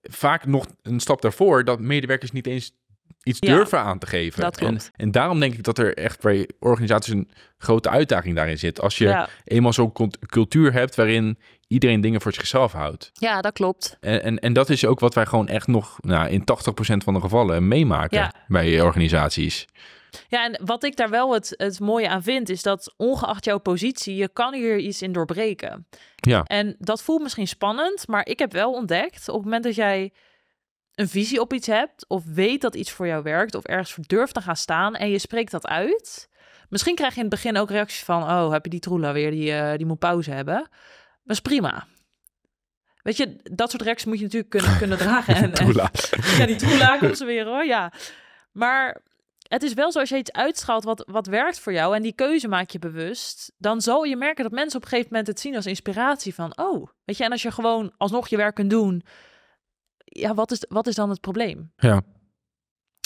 vaak nog een stap daarvoor dat medewerkers niet eens iets Ja, durven aan te geven. dat en, en daarom denk ik dat er echt bij organisaties een grote uitdaging daarin zit. Als je ja. eenmaal zo'n cult- cultuur hebt waarin iedereen dingen voor zichzelf houdt. ja, dat klopt. En, en, en dat is ook wat wij gewoon echt nog nou, in 80% van de gevallen meemaken Ja. bij organisaties. Ja, en wat ik daar wel het, het mooie aan vind, is dat ongeacht jouw positie, je kan hier iets in doorbreken. Ja. En dat voelt misschien spannend, maar ik heb wel ontdekt, op het moment dat jij een visie op iets hebt, of weet dat iets voor jou werkt, of ergens voor durft te gaan staan en je spreekt dat uit. Misschien krijg je in het begin ook reacties van, oh, heb je die troela weer, die, eh, die moet pauze hebben. Dat is prima. Weet je, dat soort reacties moet je natuurlijk kunnen, kunnen dragen. En, ja, die troela komt ze weer hoor, ja. Maar het is wel zo, als je iets uitstraalt wat, wat werkt voor jou en die keuze maak je bewust, dan zal je merken dat mensen op een gegeven moment het zien als inspiratie van, oh, weet je, en als je gewoon alsnog je werk kunt doen, ja, wat is, wat is dan het probleem? Ja.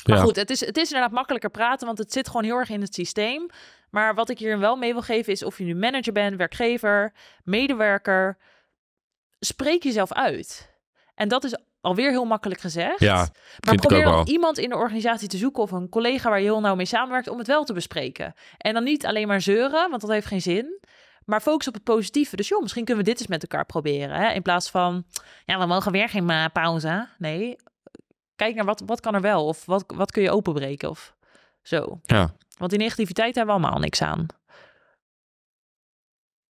Maar Ja. goed, het is, het is inderdaad makkelijker praten, want het zit gewoon heel erg in het systeem. Maar wat ik hier wel mee wil geven is of je nu manager bent, werkgever, medewerker, spreek jezelf uit. En dat is alweer heel makkelijk gezegd. Ja, maar probeer dan wel. iemand in de organisatie te zoeken of een collega waar je heel nauw mee samenwerkt om het wel te bespreken. En dan niet alleen maar zeuren, want dat heeft geen zin. Maar focus op het positieve. Dus joh, misschien kunnen we dit eens met elkaar proberen. Hè? In plaats van, ja, we mogen weer geen pauze. Nee, kijk naar wat, wat kan er wel. Of wat, wat kun je openbreken of zo. Ja. Want die negativiteit hebben we allemaal niks aan.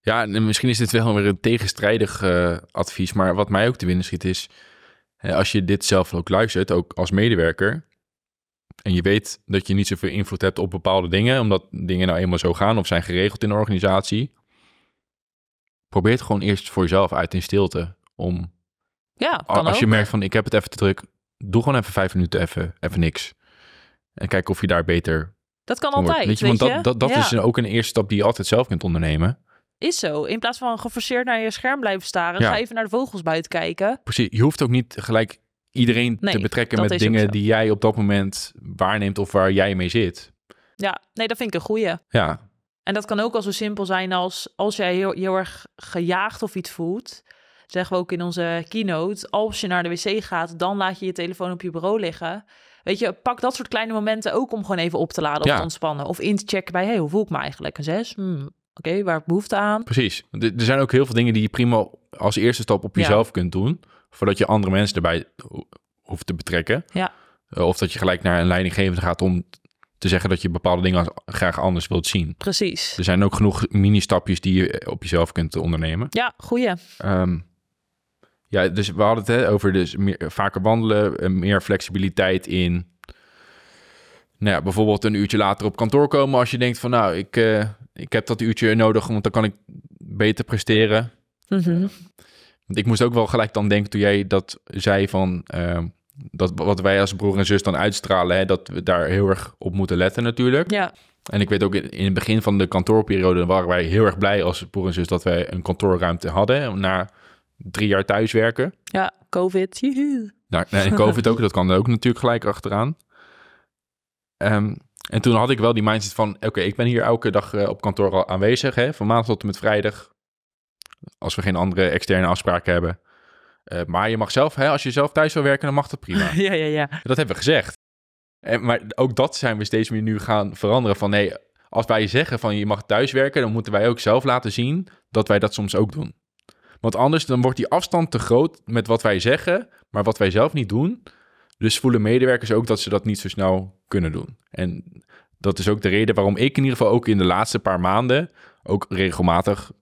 Ja, en misschien is dit wel weer een tegenstrijdig eh, advies, maar wat mij ook te binnen schiet is, als je dit zelf ook luistert, ook als medewerker, en je weet dat je niet zoveel invloed hebt op bepaalde dingen, omdat dingen nou eenmaal zo gaan of zijn geregeld in de organisatie, probeer het gewoon eerst voor jezelf uit in stilte. Om, Ja, als je ook. merkt van ik heb het even te druk, doe gewoon even vijf minuten even, even niks. En kijk of je daar beter Dat kan altijd, Weet je, want dat, dat, dat Ja, is ook een eerste stap die je altijd zelf kunt ondernemen. Is zo. In plaats van geforceerd naar je scherm blijven staren, Ja. ga even naar de vogels buiten kijken. Precies, je hoeft ook niet gelijk iedereen Nee, te betrekken met dingen die jij op dat moment waarneemt of waar jij mee zit. Ja, nee, dat vind ik een goeie. Ja, En dat kan ook al zo simpel zijn als als jij heel, heel erg gejaagd of iets voelt. Zeggen we ook in onze keynote. Als je naar de wc gaat, dan laat je je telefoon op je bureau liggen. Weet je, pak dat soort kleine momenten ook om gewoon even op te laden of Ja. te ontspannen. Of in te checken bij, hey, hoe voel ik me eigenlijk? Een zes? Hmm, Oké, waar heb ik behoefte aan? precies. Er zijn ook heel veel dingen die je prima als eerste stap op Ja. jezelf kunt doen, voordat je andere mensen erbij ho- hoeft te betrekken. Ja. Eh, Of dat je gelijk naar een leidinggevende gaat om te zeggen dat je bepaalde dingen graag anders wilt zien. Precies. Er zijn ook genoeg mini-stapjes die je op jezelf kunt ondernemen. Ja, goeie. Ehm, ja, dus we hadden het hè, over dus meer, vaker wandelen, eh, meer flexibiliteit in nou ja, bijvoorbeeld een uurtje later op kantoor komen als je denkt van nou, ik, eh, ik heb dat uurtje nodig, want dan kan ik beter presteren. Mhm. Want ik moest ook wel gelijk dan denken toen jij dat zei van ehm, dat wat wij als broer en zus dan uitstralen, hè, dat we daar heel erg op moeten letten natuurlijk. Ja, En ik weet ook in, het begin van de kantoorperiode waren wij heel erg blij als broer en zus dat wij een kantoorruimte hadden na drie jaar thuiswerken. ja, COVID. Nou, nee, COVID ook, dat kan er ook natuurlijk gelijk achteraan. Ehm, en toen had ik wel die mindset van, oké, ik ben hier elke dag eh, op kantoor al aanwezig, hè, van maandag tot en met vrijdag, als we geen andere externe afspraken hebben. Eh, maar je mag zelf, hè, als je zelf thuis wil werken, dan mag dat prima. Ja, ja, ja. dat hebben we gezegd. En, maar ook dat zijn we steeds meer nu gaan veranderen. Van nee, als wij zeggen van je mag thuiswerken, dan moeten wij ook zelf laten zien dat wij dat soms ook doen. Want anders dan wordt die afstand te groot met wat wij zeggen, maar wat wij zelf niet doen. Dus voelen medewerkers ook dat ze dat niet zo snel kunnen doen. En dat is ook de reden waarom ik in ieder geval ook in de laatste paar maanden ook regelmatig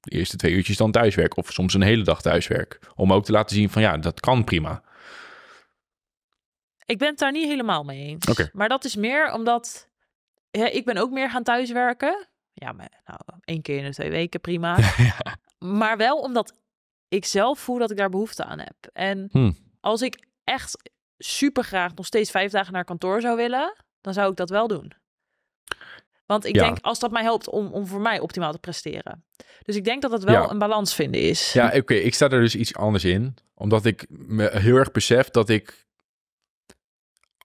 de eerste twee uurtjes dan thuiswerk. Of soms een hele dag thuiswerk. Om ook te laten zien van ja, dat kan prima. Ik ben het daar niet helemaal mee eens. Oké. Maar dat is meer omdat ja, ik ben ook meer gaan thuiswerken. Ja, maar nou, één keer in de twee weken, prima. Maar wel omdat ik zelf voel dat ik daar behoefte aan heb. En Hmm. als ik echt super graag nog steeds vijf dagen naar kantoor zou willen, dan zou ik dat wel doen. Want ik Ja. denk, als dat mij helpt om, om voor mij optimaal te presteren. Dus ik denk dat het wel Ja. een balans vinden is. Ja, oké, ik sta er dus iets anders in. Omdat ik me heel erg besef dat ik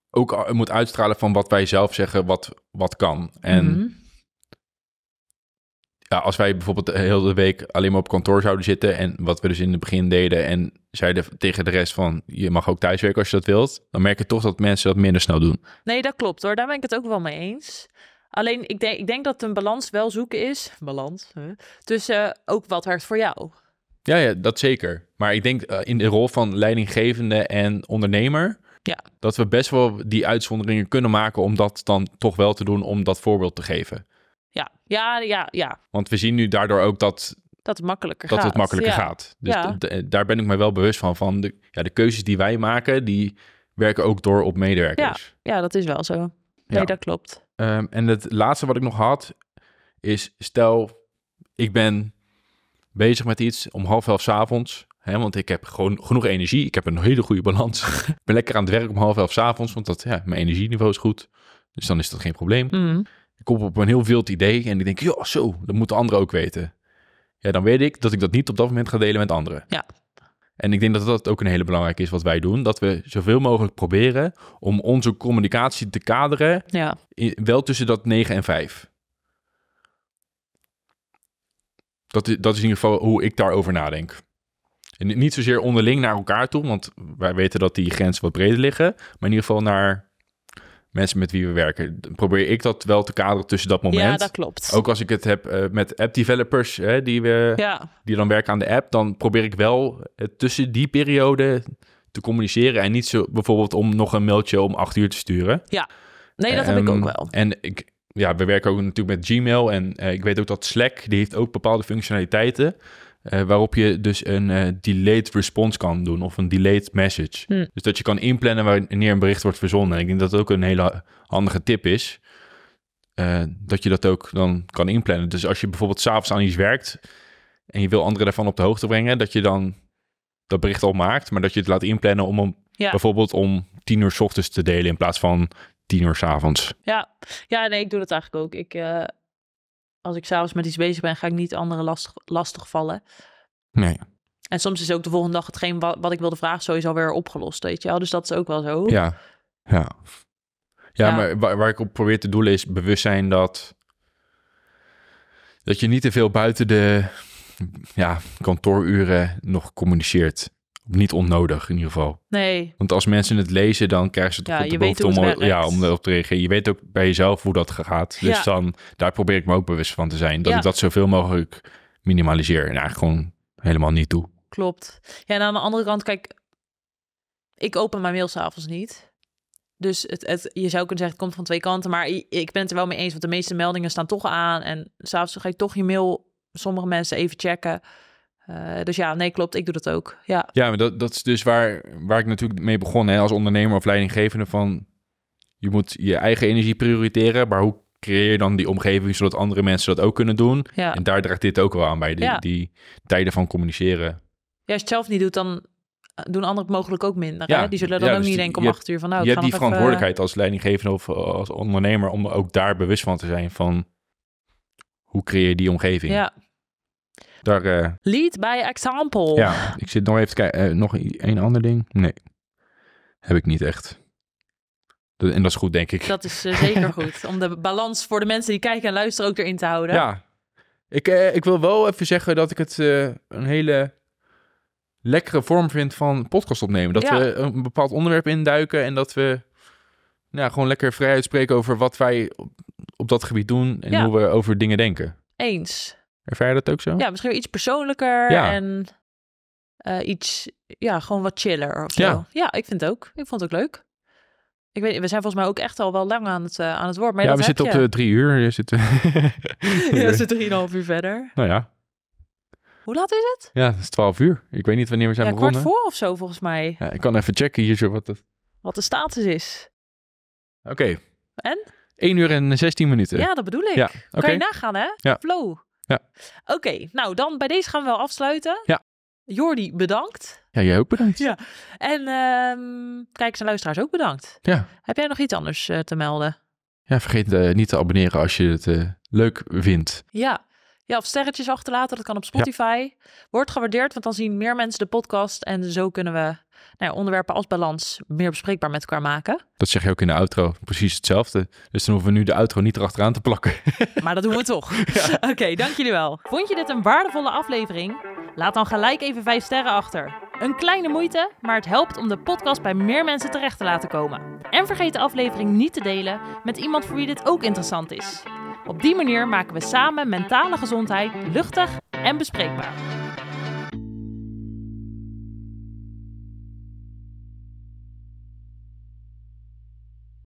ook moet uitstralen van wat wij zelf zeggen, wat, wat kan. En Mhm. Ja, als wij bijvoorbeeld de hele week alleen maar op kantoor zouden zitten... en wat we dus in het begin deden en zeiden tegen de rest van... je mag ook thuiswerken als je dat wilt... dan merk je toch dat mensen dat minder snel doen. Nee, dat klopt hoor. Daar ben ik het ook wel mee eens. Alleen, ik denk, ik denk dat een balans wel zoeken is. Balans. Hè, tussen eh, ook wat werkt voor jou. Ja, ja, dat zeker. Maar ik denk eh, in de rol van leidinggevende en ondernemer... Ja. dat we best wel die uitzonderingen kunnen maken... om dat dan toch wel te doen, om dat voorbeeld te geven. Ja, ja, ja, ja. Want we zien nu daardoor ook dat, Dat het makkelijker dat gaat. het makkelijker Ja. gaat. Dus Ja. daar ben ik me wel bewust van. van de, ja, de keuzes die wij maken, die werken ook door op medewerkers. Ja, dat is wel zo. Nee, Ja. dat klopt. Ehm, en het laatste wat ik nog had, is stel, ik ben bezig met iets om half elf 's avonds. Hè, want ik heb gewoon genoeg energie. Ik heb een hele goede balans. ik ben lekker aan het werk om half elf 's avonds, want dat, ja, mijn energieniveau is goed. Dus dan is dat geen probleem. Mhm. Ik kom op een heel wild idee en ik denk, ja, zo, dat moeten anderen ook weten. Ja, dan weet ik dat ik dat niet op dat moment ga delen met anderen. Ja. En ik denk dat dat ook een hele belangrijke is wat wij doen. Dat we zoveel mogelijk proberen om onze communicatie te kaderen, Ja, in- wel tussen dat 9 en 5. Dat is, dat is in ieder geval hoe ik daarover nadenk. En ni- niet zozeer onderling naar elkaar toe, want wij weten dat die grenzen wat breder liggen. Maar in ieder geval naar mensen met wie we werken. Dan probeer ik dat wel te kaderen tussen dat moment. ja dat klopt. Ook als ik het heb eh, met app-developers hè, die, we, Ja, die dan werken aan de app, dan probeer ik wel eh, tussen die periode te communiceren. En niet zo bijvoorbeeld om nog een mailtje om acht uur te sturen. nee, dat heb ik Ehm, ook wel. En ik, ja, we werken ook natuurlijk met Gmail. En eh, ik weet ook dat Slack, die heeft ook bepaalde functionaliteiten. Eh, waarop je dus een eh, delayed response kan doen of een delayed message. Hm. Dus dat je kan inplannen wanneer een bericht wordt verzonden. En ik denk dat dat ook een hele handige tip is. eh, dat je dat ook dan kan inplannen. Dus als je bijvoorbeeld s'avonds aan iets werkt en je wil anderen daarvan op de hoogte brengen, dat je dan dat bericht al maakt, maar dat je het laat inplannen om hem Ja. bijvoorbeeld om tien uur s ochtends te delen in plaats van tien uur s avonds. Ja. ja, nee, ik doe dat eigenlijk ook. Ik, als ik s'avonds met iets bezig ben, ga ik niet anderen lastig, lastig vallen. Nee. En soms is ook de volgende dag hetgeen wat, wat ik wilde vragen sowieso weer opgelost, weet je wel. Dus dat is ook wel zo. Ja, ja. Ja, Ja. maar waar, waar ik op probeer te doelen is bewustzijn dat, dat je niet te veel buiten de ja, kantooruren nog communiceert. Niet onnodig in ieder geval. Nee, Want als mensen het lezen, dan krijgen ze toch Ja, op de behoefte om, ja, om erop te reageren. Je weet ook bij jezelf hoe dat gaat. Dus Ja. dan, daar probeer ik me ook bewust van te zijn. Dat ik dat zoveel mogelijk minimaliseer. En eigenlijk gewoon helemaal niet toe. klopt. Ja, en aan de andere kant, kijk, ik open mijn mail s'avonds niet. Dus het, het, je zou kunnen zeggen, het komt van twee kanten. Maar ik ben het er wel mee eens, want de meeste meldingen staan toch aan. En s'avonds ga ik toch je mail, sommige mensen even checken. Eh, dus ja, nee, klopt, ik doe dat ook. Ja, Ja, maar dat, dat is dus waar, waar ik natuurlijk mee begon hè, als ondernemer of leidinggevende van... je moet je eigen energie prioriteren, maar hoe creëer je dan die omgeving zodat andere mensen dat ook kunnen doen? Ja. En daar draagt dit ook wel aan bij, die, Ja. die tijden van communiceren. Ja, als je het zelf niet doet, dan doen anderen het mogelijk ook minder. Ja, hè? Die zullen dan ja, ook dus niet denken om acht uur van nou, je hebt die even- verantwoordelijkheid als leidinggevende of als ondernemer om ook daar bewust van te zijn van hoe creëer je die omgeving. Ja, Daar, eh, lead by example. ja, ik zit nog even te kijken. eh, nog een ander ding? Nee, heb ik niet echt. Dat- En dat is goed, denk ik. Dat is eh, zeker goed. Om de balans voor de mensen die kijken en luisteren ook erin te houden. Ja, ik, ik wil wel even zeggen dat ik het een hele lekkere vorm vind van podcast opnemen. Dat Ja. we een bepaald onderwerp induiken en dat we nou, gewoon lekker vrij uitspreken over wat wij op, op dat gebied doen en Ja. hoe we over dingen denken. Eens. Ervaar je dat ook zo? Ja, misschien iets persoonlijker Ja. en eh, iets, ja, gewoon wat chiller of zo. Ja. Ja. ik vind het ook. Ik vond het ook leuk. Ik weet, we zijn volgens mij ook echt al wel lang aan het, eh, aan het woord. Maar Ja, we zitten op de drie uur. Je zit, Ja, we zitten 3,5 uur verder. Nou ja. Hoe laat is het? ja, het is twaalf uur. Ik weet niet wanneer we zijn Ja, kwart begonnen. voor of zo volgens mij. Ja, ik kan even checken hier zo wat het... Wat de status is. Oké. En? 1 uur en 16 minuten. Ja, dat bedoel ik. Ja. Kan je nagaan, hè? Ja. Flow. Ja. Oké, nou dan bij deze gaan we wel afsluiten. Ja. Jordi, bedankt. Ja, jij ook bedankt. Ja. En ehm kijkers en luisteraars ook bedankt. Ja. Heb jij nog iets anders eh, te melden? Ja, vergeet eh, niet te abonneren als je het eh, leuk vindt. Ja. Ja, of sterretjes achterlaten, dat kan op Spotify. Wordt gewaardeerd, want dan zien meer mensen de podcast. En zo kunnen we nou ja, onderwerpen als balans meer bespreekbaar met elkaar maken. Dat zeg je ook in de outro. Precies hetzelfde. Dus dan hoeven we nu de outro niet erachteraan te plakken. Maar dat doen we toch. Oké, dank jullie wel. Vond je dit een waardevolle aflevering? Laat dan gelijk even 5 sterren achter. Een kleine moeite, maar het helpt om de podcast bij meer mensen terecht te laten komen. En vergeet de aflevering niet te delen met iemand voor wie dit ook interessant is. Op die manier maken we samen mentale gezondheid luchtig en bespreekbaar.